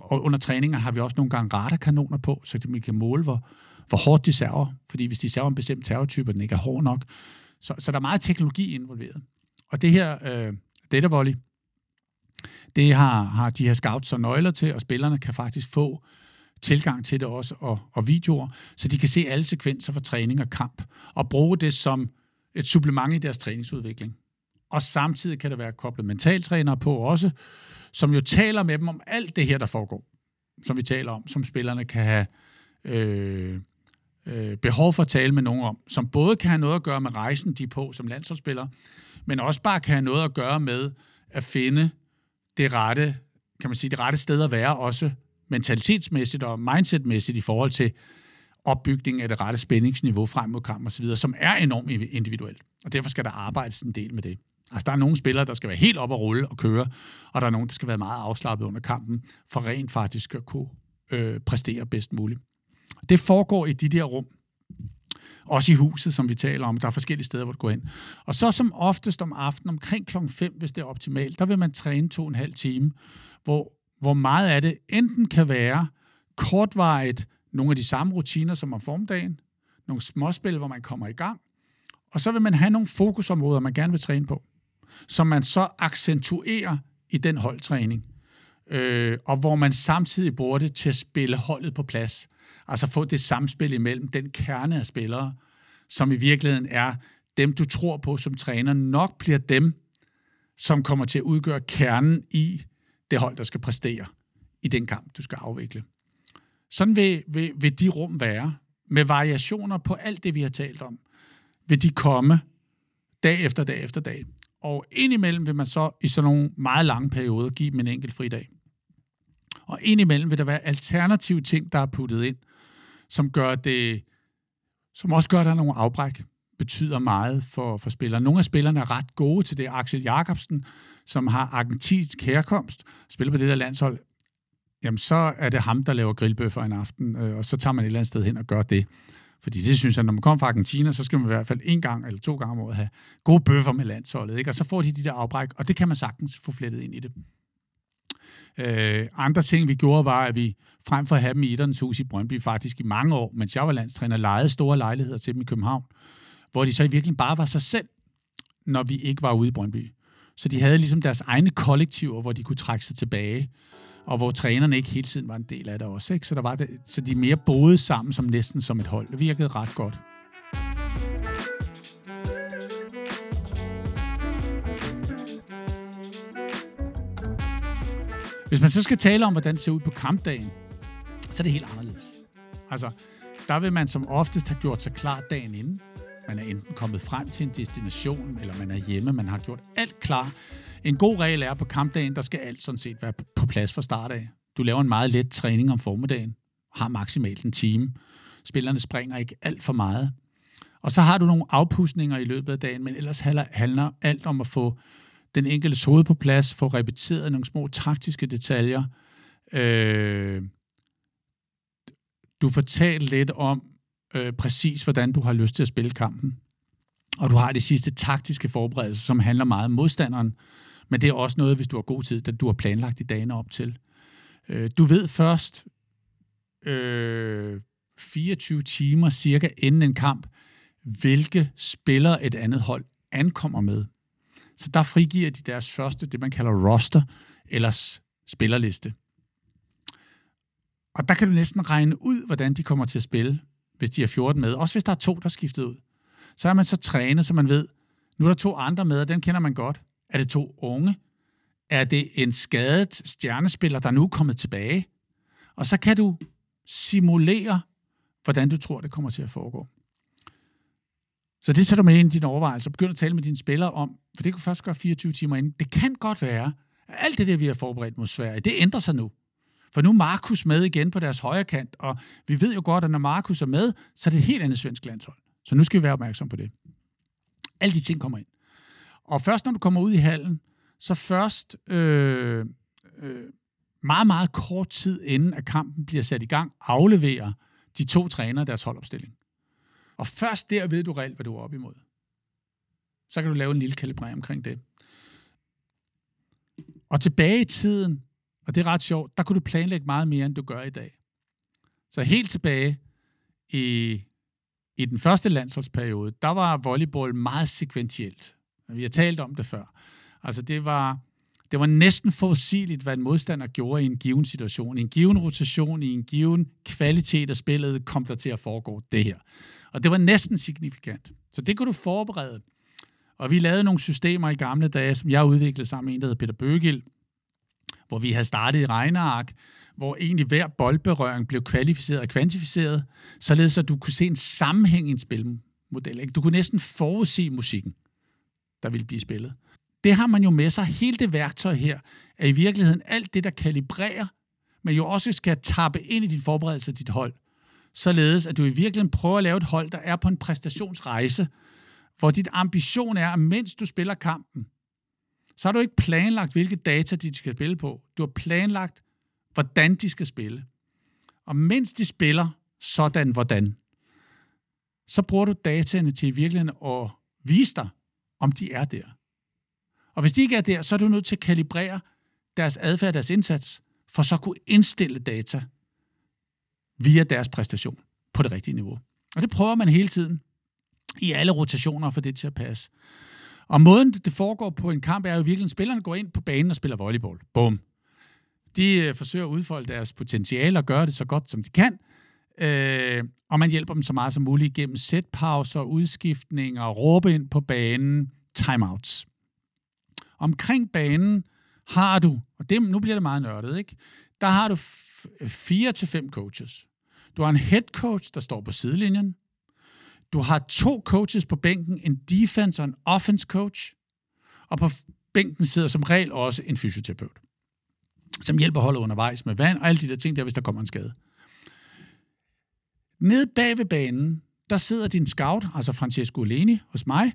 Og under træninger har vi også nogle gange radarkanoner på, så vi kan måle, hvor, hvor hårdt de server. Fordi hvis de server en bestemt terrortype, og den ikke er hård nok, Så, så der er meget teknologi involveret. Og det her øh, data volley, det har, har de her scouts og nøgler til, og spillerne kan faktisk få tilgang til det også, og, og videoer, så de kan se alle sekvenser fra træning og kamp, og bruge det som et supplement i deres træningsudvikling. Og samtidig kan der være koblet mentaltrænere på også, som jo taler med dem om alt det her, der foregår, som vi taler om, som spillerne kan have øh, øh, behov for at tale med nogen om, som både kan have noget at gøre med rejsen, de er på som landsholdsspillere, men også bare kan have noget at gøre med at finde det rette, kan man sige, det rette sted at være, også mentalitetsmæssigt og mindsetmæssigt i forhold til opbygning af det rette spændingsniveau frem mod kamp osv., som er enormt individuelt. Og derfor skal der arbejdes en del med det. Altså, der er nogle spillere, der skal være helt op og rulle og køre, og der er nogle, der skal være meget afslappet under kampen, for rent faktisk at kunne øh, præstere bedst muligt. Det foregår i de der rum, også i huset, som vi taler om. Der er forskellige steder, hvor du går ind. Og så som oftest om aftenen, omkring klokken 5, hvis det er optimalt, der vil man træne to og en halv time, hvor, hvor meget af det enten kan være kortvarigt nogle af de samme rutiner som om formdagen, nogle småspil, hvor man kommer i gang, og så vil man have nogle fokusområder, man gerne vil træne på, som man så accentuerer i den holdtræning, øh, og hvor man samtidig bruger det til at spille holdet på plads. Altså få det samspil imellem den kerne af spillere, som i virkeligheden er dem, du tror på som træner, nok bliver dem, som kommer til at udgøre kernen i det hold, der skal præstere i den kamp, du skal afvikle. Sådan vil, vil, vil de rum være, med variationer på alt det, vi har talt om, vil de komme dag efter dag efter dag. Og indimellem vil man så i sådan nogle meget lange perioder give dem en enkelt fridag. Og indimellem vil der være alternative ting, der er puttet ind, som gør det, som også gør, at der er nogle afbræk, betyder meget for, for spillere. Nogle af spillerne er ret gode til det. Axel Jakobsen, som har argentinsk herkomst, spiller på det der landshold, jamen så er det ham, der laver grillbøffer en aften, øh, og så tager man et eller andet sted hen og gør det. Fordi det synes jeg, når man kommer fra Argentina, så skal man i hvert fald en gang eller to gange om året have gode bøffer med landsholdet. Ikke? Og så får de de der afbræk, og det kan man sagtens få flettet ind i det. Øh, andre ting, vi gjorde, var, at vi frem for at have dem i Iddernes hus i Brøndby faktisk i mange år, mens jeg var landstræner, lejede store lejligheder til dem i København, hvor de så i virkeligheden bare var sig selv, når vi ikke var ude i Brøndby. Så de havde ligesom deres egne kollektiver, hvor de kunne trække sig tilbage, og hvor trænerne ikke hele tiden var en del af det også. Ikke? Så, der var det, så de mere boede sammen som næsten som et hold. Det virkede ret godt. Hvis man så skal tale om, hvordan det ser ud på kampdagen, så er det helt anderledes. Altså, der vil man som oftest have gjort sig klar dagen inden. Man er enten kommet frem til en destination, eller man er hjemme. Man har gjort alt klar. En god regel er, at på kampdagen, der skal alt sådan set være på plads fra start af. Du laver en meget let træning om formiddagen, har maksimalt en time. Spillerne springer ikke alt for meget. Og så har du nogle afpustninger i løbet af dagen, men ellers handler alt om at få den enkelte hoved på plads, få repeteret nogle små taktiske detaljer. Øh, du fortalt lidt om øh, præcis, hvordan du har lyst til at spille kampen. Og du har de sidste taktiske forberedelser, som handler meget om modstanderen. Men det er også noget, hvis du har god tid, at du har planlagt i dagene op til. Øh, du ved først øh, 24 timer cirka inden en kamp, hvilke spillere et andet hold ankommer med. Så der frigiver de deres første, det man kalder roster, eller spillerliste. Og der kan du næsten regne ud, hvordan de kommer til at spille, hvis de er 14 med. Også hvis der er to, der er skiftet ud. Så er man så trænet, så man ved, nu er der to andre med, og dem kender man godt. Er det to unge? Er det en skadet stjernespiller, der nu er kommet tilbage? Og så kan du simulere, hvordan du tror, det kommer til at foregå. Så det tager du med ind i dine overvejelser. Begynd at tale med dine spillere om, for det kan først gøre 24 timer inden. Det kan godt være, at alt det der, vi har forberedt mod Sverige, det ændrer sig nu. For nu er Markus med igen på deres højre kant, og vi ved jo godt, at når Markus er med, så er det et helt andet svensk landshold. Så nu skal vi være opmærksom på det. Alle de ting kommer ind. Og først når du kommer ud i hallen, så først øh, øh, meget, meget kort tid inden at kampen bliver sat i gang, afleverer de to trænere deres holdopstilling. Og først der ved du reelt, hvad du er op imod. Så kan du lave en lille kalibrering omkring det. Og tilbage i tiden, og det er ret sjovt, der kunne du planlægge meget mere, end du gør i dag. Så helt tilbage i i den første landsholdsperiode, der var volleyball meget sekventielt. Vi har talt om det før. Altså det var, det var næsten forudsigeligt, hvad en modstander gjorde i en given situation. I en given rotation, i en given kvalitet af spillet, kom der til at foregå det her. Og det var næsten signifikant. Så det kunne du forberede. Og vi lavede nogle systemer i gamle dage, som jeg udviklede sammen med en, der hedder Peter Bøgild, hvor vi havde startet i regneark, hvor egentlig hver boldberøring blev kvalificeret og kvantificeret, således at du kunne se en sammenhæng i en spilmodel. Ikke? Du kunne næsten forudse musikken, der ville blive spillet. Det har man jo med sig. Hele det værktøj her er i virkeligheden alt det, der kalibrerer, men jo også skal tappe ind i din forberedelse af dit hold, således at du i virkeligheden prøver at lave et hold, der er på en præstationsrejse, hvor dit ambition er, at mens du spiller kampen, så har du ikke planlagt, hvilke data de skal spille på. Du har planlagt, hvordan de skal spille. Og mens de spiller sådan, hvordan, så bruger du dataene til i virkeligheden at vise dig, om de er der. Og hvis de ikke er der, så er du nødt til at kalibrere deres adfærd, deres indsats, for så at kunne indstille data via deres præstation på det rigtige niveau. Og det prøver man hele tiden i alle rotationer for det til at passe. Og måden, det foregår på en kamp, er jo virkelig, at spillerne går ind på banen og spiller volleyball. Bum. De øh, forsøger at udfolde deres potentiale og gøre det så godt, som de kan. Øh, og man hjælper dem så meget som muligt gennem sætpauser, udskiftninger, råbe ind på banen, timeouts. Omkring banen har du, og det, nu bliver det meget nørdet, ikke? der har du fire til fem coaches. Du har en head coach, der står på sidelinjen. Du har to coaches på bænken, en defense og en offense coach. Og på bænken sidder som regel også en fysioterapeut, som hjælper holdet undervejs med vand og alle de der ting der, hvis der kommer en skade. Nede bag ved banen, der sidder din scout, altså Francesco Leni hos mig,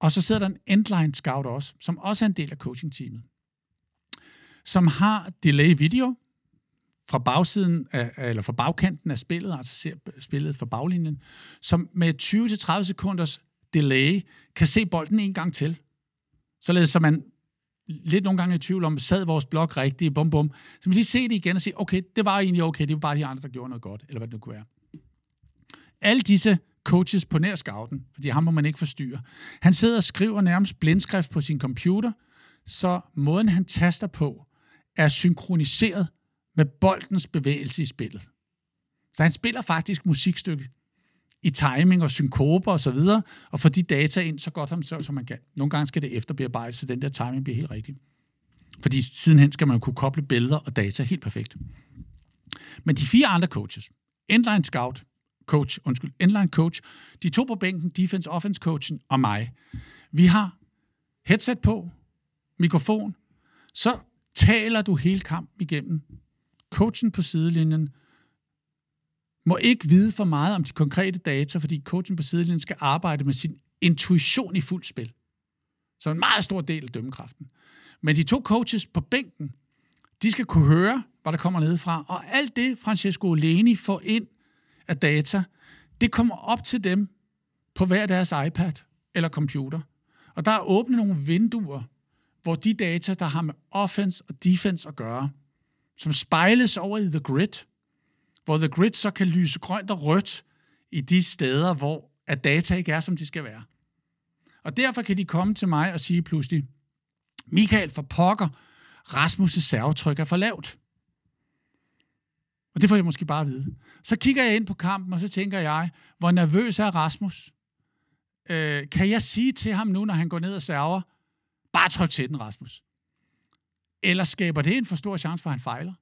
og så sidder der en endline scout også, som også er en del af coaching-teamet, som har delay video, fra bagsiden af, eller fra bagkanten af spillet, altså ser spillet fra baglinjen, som med 20-30 sekunders delay kan se bolden en gang til. Således så man lidt nogle gange i tvivl om, sad vores blok rigtigt, bum bum. Så man lige se det igen og sige, okay, det var egentlig okay, det var bare de andre, der gjorde noget godt, eller hvad det nu kunne være. Alle disse coaches på nær scouten, fordi ham må man ikke forstyrre. Han sidder og skriver nærmest blindskrift på sin computer, så måden han taster på er synkroniseret med boldens bevægelse i spillet. Så han spiller faktisk musikstykke i timing og synkoper og så videre, og får de data ind så godt som man kan. Nogle gange skal det efterbearbejdes, så den der timing bliver helt rigtig. Fordi sidenhen skal man kunne koble billeder og data helt perfekt. Men de fire andre coaches, endline scout, coach, undskyld, endline coach, de to på bænken, defense offense coachen og mig, vi har headset på, mikrofon, så taler du hele kampen igennem coachen på sidelinjen må ikke vide for meget om de konkrete data, fordi coachen på sidelinjen skal arbejde med sin intuition i fuld spil. Så en meget stor del af dømmekraften. Men de to coaches på bænken, de skal kunne høre, hvad der kommer nedefra, og alt det, Francesco Leni får ind af data, det kommer op til dem på hver deres iPad eller computer. Og der er åbne nogle vinduer, hvor de data, der har med offense og defense at gøre, som spejles over i The Grid, hvor The Grid så kan lyse grønt og rødt i de steder, hvor at data ikke er, som de skal være. Og derfor kan de komme til mig og sige pludselig, Michael for pokker, Rasmus' servetryk er for lavt. Og det får jeg måske bare at vide. Så kigger jeg ind på kampen, og så tænker jeg, hvor nervøs er Rasmus? Øh, kan jeg sige til ham nu, når han går ned og server, bare tryk til den, Rasmus? Eller skaber det en for stor chance for, at han fejler?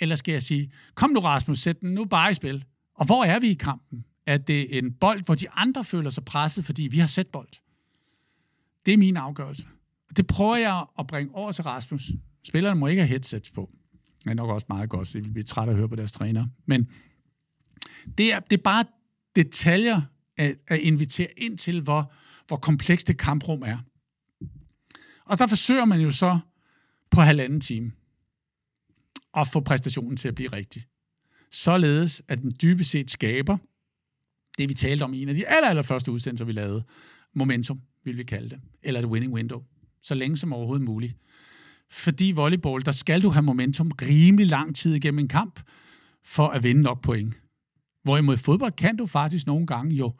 Eller skal jeg sige, kom nu Rasmus, sæt den nu bare i spil. Og hvor er vi i kampen? Er det en bold, hvor de andre føler sig presset, fordi vi har set bold? Det er min afgørelse. Det prøver jeg at bringe over til Rasmus. Spillerne må ikke have headsets på. Det er nok også meget godt, så de vil blive trætte at høre på deres træner. Men det er, det er bare detaljer at, at invitere ind til, hvor, hvor komplekst det kamprum er. Og der forsøger man jo så på halvanden time at få præstationen til at blive rigtig. Således at den dybest set skaber det, vi talte om i en af de aller, aller første udsendelser, vi lavede. Momentum, vil vi kalde det. Eller et winning window. Så længe som overhovedet muligt. Fordi volleyball, der skal du have momentum rimelig lang tid igennem en kamp, for at vinde nok point. Hvorimod i fodbold kan du faktisk nogle gange jo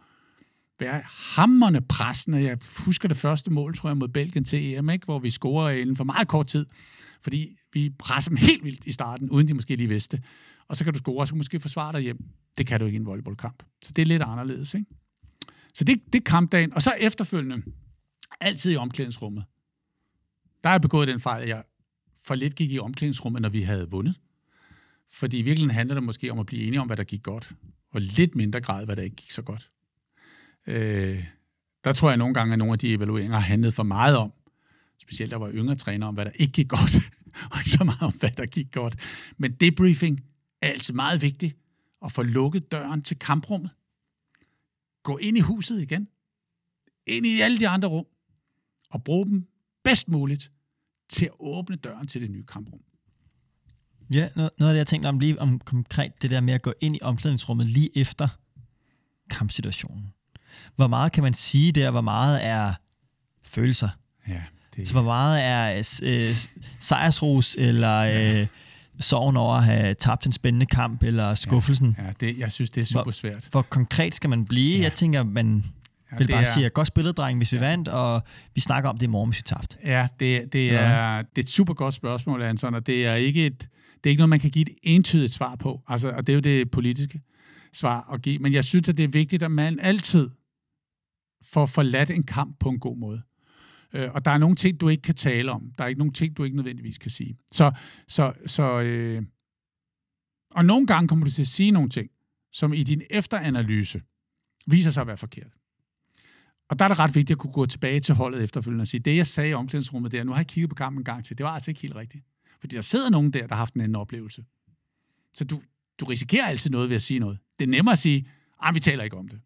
være hammerne pressende. Jeg husker det første mål, tror jeg, mod Belgien til EM, ikke? hvor vi scorer inden for meget kort tid, fordi vi presser dem helt vildt i starten, uden de måske lige vidste. Og så kan du score, og så kan du måske forsvare dig hjem. Det kan du ikke i en volleyballkamp. Så det er lidt anderledes. Ikke? Så det, det er kampdagen. Og så efterfølgende, altid i omklædningsrummet. Der har jeg begået den fejl, at jeg for lidt gik i omklædningsrummet, når vi havde vundet. Fordi i virkeligheden handler det måske om at blive enige om, hvad der gik godt, og lidt mindre grad, hvad der ikke gik så godt. Øh, der tror jeg nogle gange, at nogle af de evalueringer har handlet for meget om, specielt der var yngre træner, om hvad der ikke gik godt, og ikke så meget om, hvad der gik godt. Men debriefing er altså meget vigtigt, at få lukket døren til kamprummet. Gå ind i huset igen, ind i alle de andre rum, og bruge dem bedst muligt til at åbne døren til det nye kamprum. Ja, noget, noget af det, jeg tænkte om lige om konkret, det der med at gå ind i omklædningsrummet lige efter kampsituationen. Hvor meget kan man sige der, hvor meget er følelser? Ja, det... Så hvor meget er øh, sejrsros, eller øh, sorgen over at have tabt en spændende kamp, eller skuffelsen? Ja, ja det, jeg synes, det er super svært. Hvor, hvor konkret skal man blive? Ja. Jeg tænker, man ja, vil bare er... sige, godt spillet, dreng, hvis vi ja. vandt, og vi snakker om det i morgen, hvis vi tabt. Ja, det, det, er, det er et super godt spørgsmål, Anton, og det er ikke et, det er ikke noget, man kan give et entydigt svar på. Altså, og det er jo det politiske svar at give. Men jeg synes, at det er vigtigt, at man altid får forladt en kamp på en god måde. Øh, og der er nogle ting, du ikke kan tale om. Der er ikke nogle ting, du ikke nødvendigvis kan sige. Så, så, så øh, og nogle gange kommer du til at sige nogle ting, som i din efteranalyse viser sig at være forkert. Og der er det ret vigtigt at kunne gå tilbage til holdet efterfølgende og sige, det jeg sagde i omklædningsrummet der, nu har jeg kigget på kampen en gang til, det var altså ikke helt rigtigt. Fordi der sidder nogen der, der har haft en anden oplevelse. Så du, du risikerer altid noget ved at sige noget. Det er nemmere at sige, ah, vi taler ikke om det.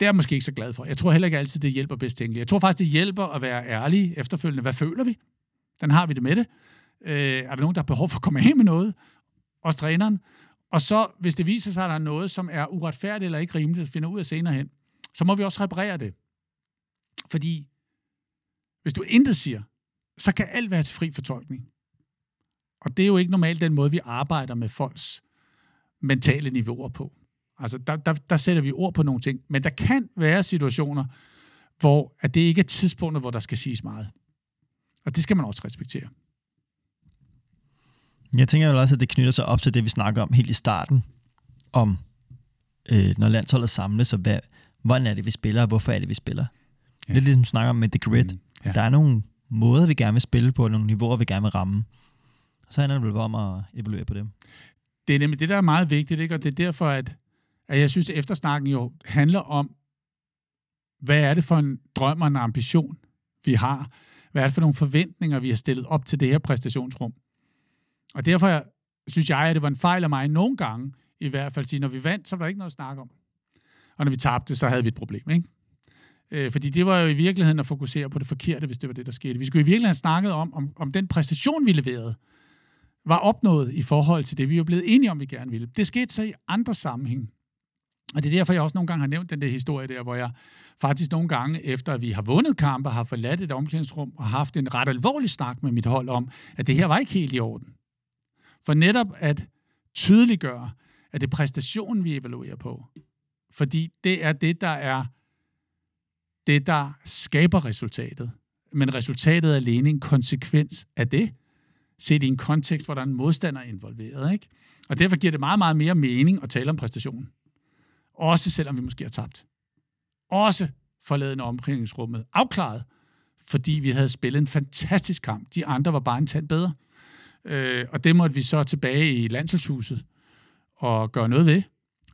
Det er jeg måske ikke så glad for. Jeg tror heller ikke altid, det hjælper bedst tænkeligt. Jeg tror faktisk, det hjælper at være ærlig efterfølgende. Hvad føler vi? Den har vi det med det. Øh, er der nogen, der har behov for at komme af med noget? Også træneren. Og så, hvis det viser sig, at der er noget, som er uretfærdigt eller ikke rimeligt, finder ud af senere hen, så må vi også reparere det. Fordi hvis du intet siger, så kan alt være til fri fortolkning. Og det er jo ikke normalt den måde, vi arbejder med folks mentale niveauer på. Altså, der, der, der sætter vi ord på nogle ting. Men der kan være situationer, hvor at det ikke er tidspunktet, hvor der skal siges meget. Og det skal man også respektere. Jeg tænker jo også, at det knytter sig op til det, vi snakker om helt i starten, om øh, når landsholdet samles, og hvad, hvordan er det, vi spiller, og hvorfor er det, vi spiller. Ja. Lidt ligesom snakker om med The Grid. Mm, ja. Der er nogle måder, vi gerne vil spille på, og nogle niveauer, vi gerne vil ramme. Og så handler det vel om at evaluere på dem. Det er nemlig det, der er meget vigtigt, ikke? og det er derfor, at at jeg synes, at eftersnakken jo handler om, hvad er det for en drøm og en ambition, vi har? Hvad er det for nogle forventninger, vi har stillet op til det her præstationsrum? Og derfor synes jeg, at det var en fejl af mig nogle gange, i hvert fald sige, når vi vandt, så var der ikke noget at snakke om. Og når vi tabte, så havde vi et problem, ikke? Øh, fordi det var jo i virkeligheden at fokusere på det forkerte, hvis det var det, der skete. Vi skulle i virkeligheden have snakket om, om, om den præstation, vi leverede, var opnået i forhold til det, vi var blevet enige om, vi gerne ville. Det skete så i andre sammenhæng. Og det er derfor, jeg også nogle gange har nævnt den der historie der, hvor jeg faktisk nogle gange, efter vi har vundet kampe, har forladt et omklædningsrum og haft en ret alvorlig snak med mit hold om, at det her var ikke helt i orden. For netop at tydeliggøre, at det er præstationen, vi evaluerer på. Fordi det er det, der er det, der skaber resultatet. Men resultatet er alene en konsekvens af det, set i en kontekst, hvor der er en modstander involveret. Ikke? Og derfor giver det meget, meget mere mening at tale om præstationen. Også selvom vi måske har tabt. Også forladen omklædningsrummet afklaret, fordi vi havde spillet en fantastisk kamp. De andre var bare en tand bedre. Øh, og det måtte vi så tilbage i landsholdshuset og gøre noget ved,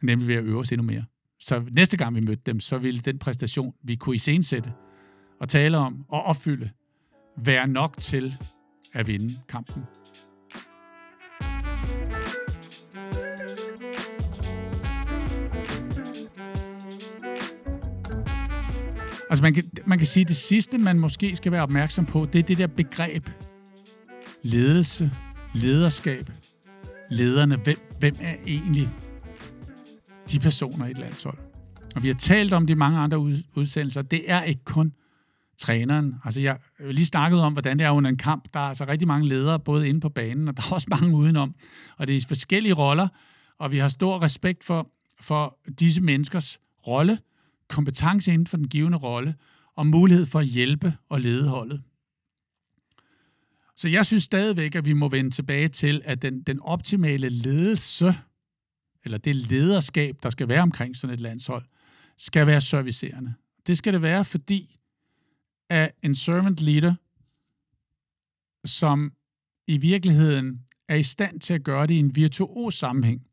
nemlig ved at øve os endnu mere. Så næste gang vi mødte dem, så ville den præstation, vi kunne iscenesætte og tale om og opfylde, være nok til at vinde kampen. Altså man kan, man kan sige, at det sidste, man måske skal være opmærksom på, det er det der begreb. Ledelse, lederskab, lederne. Hvem, hvem er egentlig de personer i et landshold? Og vi har talt om de mange andre udsendelser. Det er ikke kun træneren. Altså jeg har lige snakket om, hvordan det er under en kamp. Der er altså rigtig mange ledere, både inde på banen, og der er også mange udenom. Og det er forskellige roller, og vi har stor respekt for, for disse menneskers rolle, kompetence inden for den givende rolle, og mulighed for at hjælpe og lede holdet. Så jeg synes stadigvæk, at vi må vende tilbage til, at den, den optimale ledelse, eller det lederskab, der skal være omkring sådan et landshold, skal være servicerende. Det skal det være, fordi at en servant leader, som i virkeligheden er i stand til at gøre det i en virtuos sammenhæng,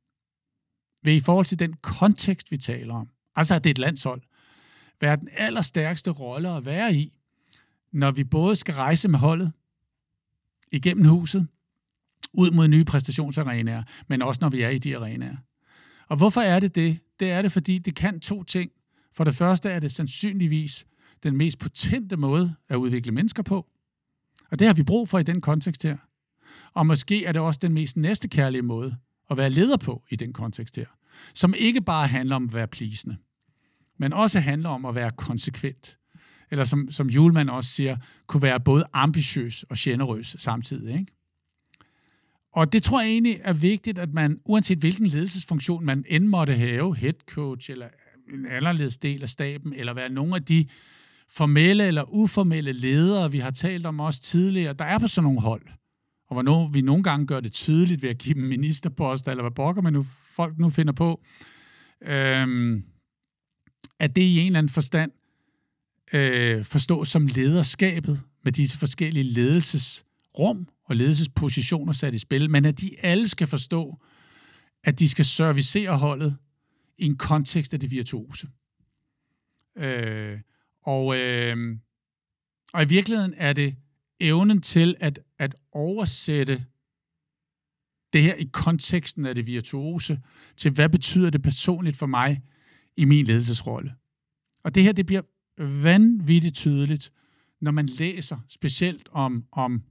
ved i forhold til den kontekst, vi taler om, altså at det er et landshold, være den allerstærkeste rolle at være i, når vi både skal rejse med holdet igennem huset, ud mod nye præstationsarenaer, men også når vi er i de arenaer. Og hvorfor er det det? Det er det, fordi det kan to ting. For det første er det sandsynligvis den mest potente måde at udvikle mennesker på. Og det har vi brug for i den kontekst her. Og måske er det også den mest næstekærlige måde at være leder på i den kontekst her. Som ikke bare handler om at være plisende, men også handler om at være konsekvent. Eller som, som Julemand også siger, kunne være både ambitiøs og generøs samtidig. Ikke? Og det tror jeg egentlig er vigtigt, at man, uanset hvilken ledelsesfunktion man end måtte have, head coach eller en anderledes del af staben, eller være nogle af de formelle eller uformelle ledere, vi har talt om også tidligere, der er på sådan nogle hold. Og hvor vi nogle gange gør det tydeligt ved at give dem ministerposter, eller hvad bokker man nu, folk nu finder på, øhm, at det i en eller anden forstand øh, forstås som lederskabet med disse forskellige ledelsesrum og ledelsespositioner sat i spil, men at de alle skal forstå, at de skal servicere holdet i en kontekst af det virtuose. Øh, og, øh, og i virkeligheden er det evnen til at, at oversætte det her i konteksten af det virtuose til, hvad betyder det personligt for mig i min ledelsesrolle. Og det her, det bliver vanvittigt tydeligt, når man læser specielt om, om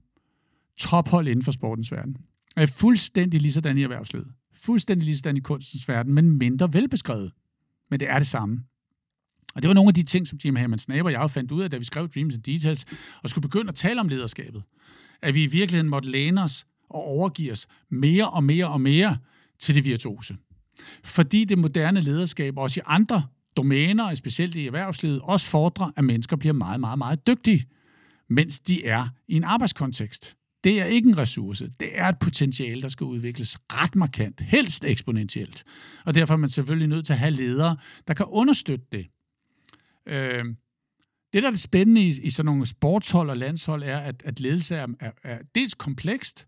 tophold inden for sportens verden. Er fuldstændig ligesådan i erhvervslivet. Fuldstændig ligesådan i kunstens verden, men mindre velbeskrevet. Men det er det samme. Og det var nogle af de ting, som Jim Hammond Snape og jeg fandt ud af, da vi skrev Dreams and Details, og skulle begynde at tale om lederskabet. At vi i virkeligheden måtte læne os og overgive os mere og mere og mere til det virtuose. Fordi det moderne lederskab også i andre domæner, specielt i erhvervslivet, også fordrer, at mennesker bliver meget, meget, meget dygtige, mens de er i en arbejdskontekst. Det er ikke en ressource. Det er et potentiale, der skal udvikles ret markant, helst eksponentielt. Og derfor er man selvfølgelig nødt til at have ledere, der kan understøtte det. Øh, det, der er det spændende i, i sådan nogle sportshold og landshold, er, at, at ledelse er, er, er dels komplekst,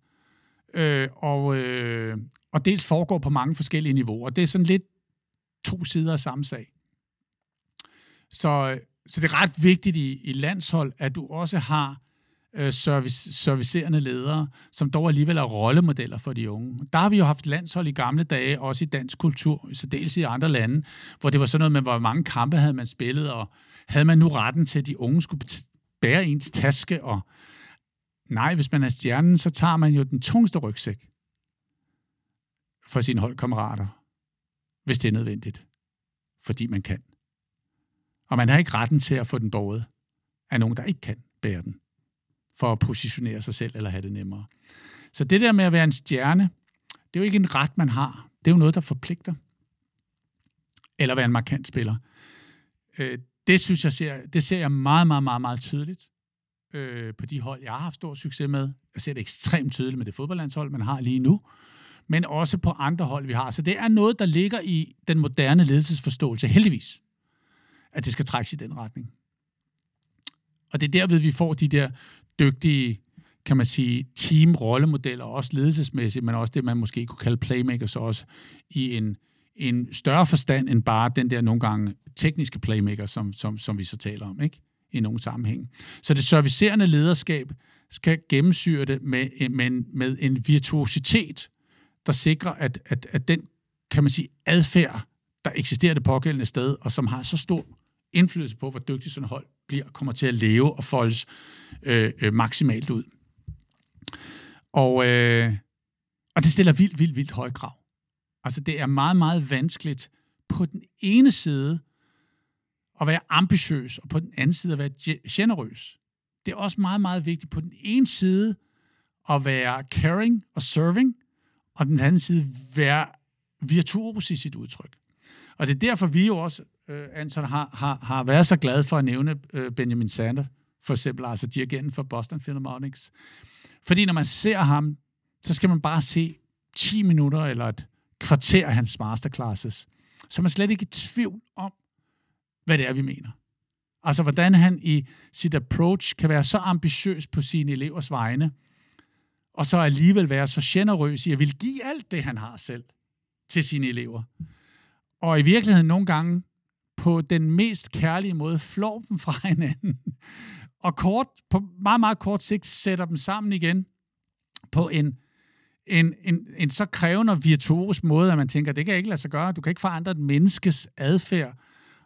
øh, og, øh, og dels foregår på mange forskellige niveauer. Det er sådan lidt to sider af samme sag. Så, så det er ret vigtigt i, i landshold, at du også har øh, service, servicerende ledere, som dog alligevel er rollemodeller for de unge. Der har vi jo haft landshold i gamle dage, også i dansk kultur, så dels i andre lande, hvor det var sådan noget med, hvor mange kampe havde man spillet, og havde man nu retten til, at de unge skulle bære ens taske, og nej, hvis man er stjernen, så tager man jo den tungeste rygsæk for sine holdkammerater, hvis det er nødvendigt, fordi man kan. Og man har ikke retten til at få den båret af nogen, der ikke kan bære den, for at positionere sig selv eller have det nemmere. Så det der med at være en stjerne, det er jo ikke en ret, man har. Det er jo noget, der forpligter. Eller være en markant spiller. Øh, det synes jeg ser, det ser jeg meget, meget, meget, meget tydeligt øh, på de hold, jeg har haft stor succes med. Jeg ser det ekstremt tydeligt med det fodboldlandshold, man har lige nu, men også på andre hold, vi har. Så det er noget, der ligger i den moderne ledelsesforståelse, heldigvis at det skal trækkes i den retning. Og det er derved, vi får de der dygtige, kan man sige, team-rollemodeller, også ledelsesmæssigt, men også det, man måske kunne kalde playmakers også, i en, en større forstand end bare den der nogle gange tekniske playmaker, som, som, som vi så taler om, ikke? I nogle sammenhæng. Så det servicerende lederskab skal gennemsyre det med, øh, med, med en virtuositet, der sikrer, at, at, at den, kan man sige, adfærd, der eksisterer det pågældende sted, og som har så stor indflydelse på, hvor dygtigt sådan hold bliver, kommer til at leve og foldes øh, øh, maksimalt ud. Og, øh, og det stiller vildt, vildt, vildt høje krav. Altså det er meget, meget vanskeligt på den ene side at være ambitiøs, og på den anden side at være generøs. Det er også meget, meget vigtigt på den ene side at være caring og serving, og den anden side være virtuos i sit udtryk. Og det er derfor, vi jo også, øh, Anton, har, har, har været så glade for at nævne øh, Benjamin Sander, for eksempel, altså dirigenten for Boston Philharmonics. Fordi når man ser ham, så skal man bare se 10 minutter eller et kvarter af hans masterclasses. Så man slet ikke i tvivl om, hvad det er, vi mener. Altså, hvordan han i sit approach kan være så ambitiøs på sine elevers vegne, og så alligevel være så generøs i at vil give alt det, han har selv, til sine elever. Og i virkeligheden nogle gange på den mest kærlige måde flår dem fra hinanden, og kort, på meget, meget kort sigt sætter dem sammen igen på en, en, en, en så krævende og virtuos måde, at man tænker, det kan ikke lade sig gøre. Du kan ikke forandre et menneskes adfærd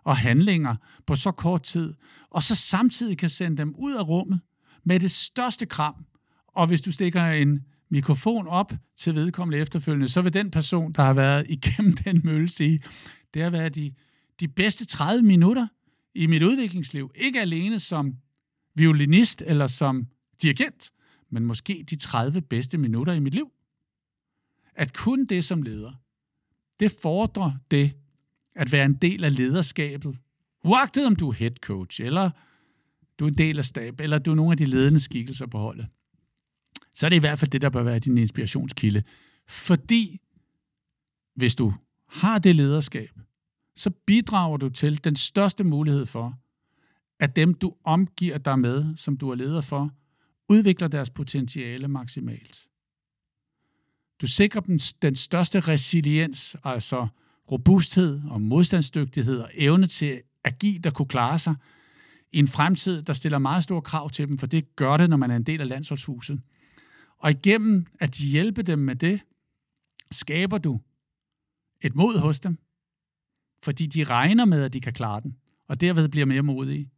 og handlinger på så kort tid, og så samtidig kan sende dem ud af rummet med det største kram. Og hvis du stikker en mikrofon op til vedkommende efterfølgende, så vil den person, der har været igennem den mølle, sige, det har været de, de bedste 30 minutter i mit udviklingsliv. Ikke alene som violinist eller som dirigent, men måske de 30 bedste minutter i mit liv. At kun det som leder, det fordrer det at være en del af lederskabet. Uagtet om du er head coach, eller du er en del af stab, eller du er nogle af de ledende skikkelser på holdet. Så er det i hvert fald det, der bør være din inspirationskilde. Fordi hvis du har det lederskab, så bidrager du til den største mulighed for, at dem, du omgiver dig med, som du er leder for, udvikler deres potentiale maksimalt. Du sikrer dem den største resiliens, altså robusthed og modstandsdygtighed og evne til at give, der kunne klare sig i en fremtid, der stiller meget store krav til dem, for det gør det, når man er en del af landsholdshuset. Og igennem at hjælpe dem med det, skaber du et mod hos dem, fordi de regner med, at de kan klare den, og derved bliver mere modige.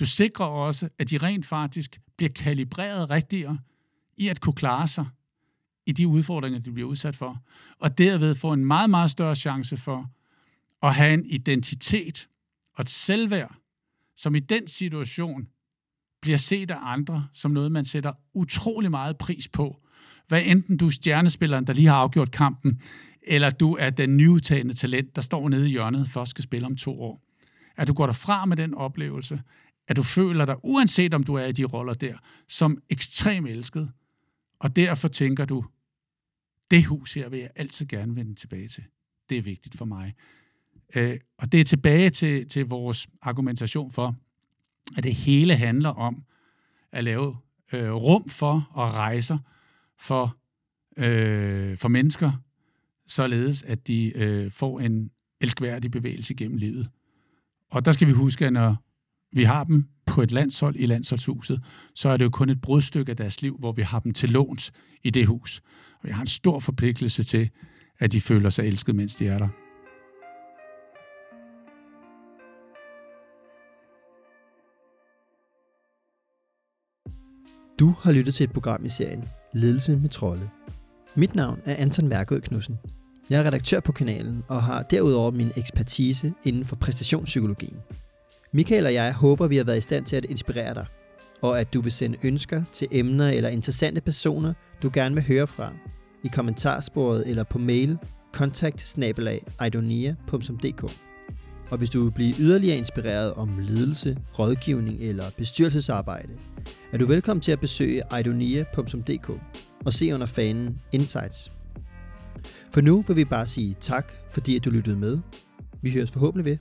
Du sikrer også, at de rent faktisk bliver kalibreret rigtigere i at kunne klare sig i de udfordringer, de bliver udsat for, og derved få en meget, meget større chance for at have en identitet og et selvværd, som i den situation bliver set af andre som noget, man sætter utrolig meget pris på. Hvad enten du er stjernespilleren, der lige har afgjort kampen, eller du er den nyudtagende talent, der står nede i hjørnet først skal spille om to år. At du går derfra med den oplevelse, at du føler dig, uanset om du er i de roller der, som ekstremt elsket. Og derfor tænker du, det hus her vil jeg altid gerne vende tilbage til. Det er vigtigt for mig. Øh, og det er tilbage til, til vores argumentation for, at det hele handler om at lave øh, rum for og rejser for, øh, for mennesker, således at de øh, får en elskværdig bevægelse gennem livet. Og der skal vi huske, at når vi har dem på et landshold i landsholdshuset, så er det jo kun et brudstykke af deres liv, hvor vi har dem til låns i det hus. Og jeg har en stor forpligtelse til, at de føler sig elsket, mens de er der. Du har lyttet til et program i serien Ledelse med trolde. Mit navn er Anton Mærkød Knudsen. Jeg er redaktør på kanalen og har derudover min ekspertise inden for præstationspsykologien. Michael og jeg håber, vi har været i stand til at inspirere dig, og at du vil sende ønsker til emner eller interessante personer, du gerne vil høre fra, i kommentarsporet eller på mail kontakt Og hvis du vil blive yderligere inspireret om ledelse, rådgivning eller bestyrelsesarbejde, er du velkommen til at besøge idonia.dk og se under fanen Insights. For nu vil vi bare sige tak, fordi at du lyttede med. Vi høres forhåbentlig ved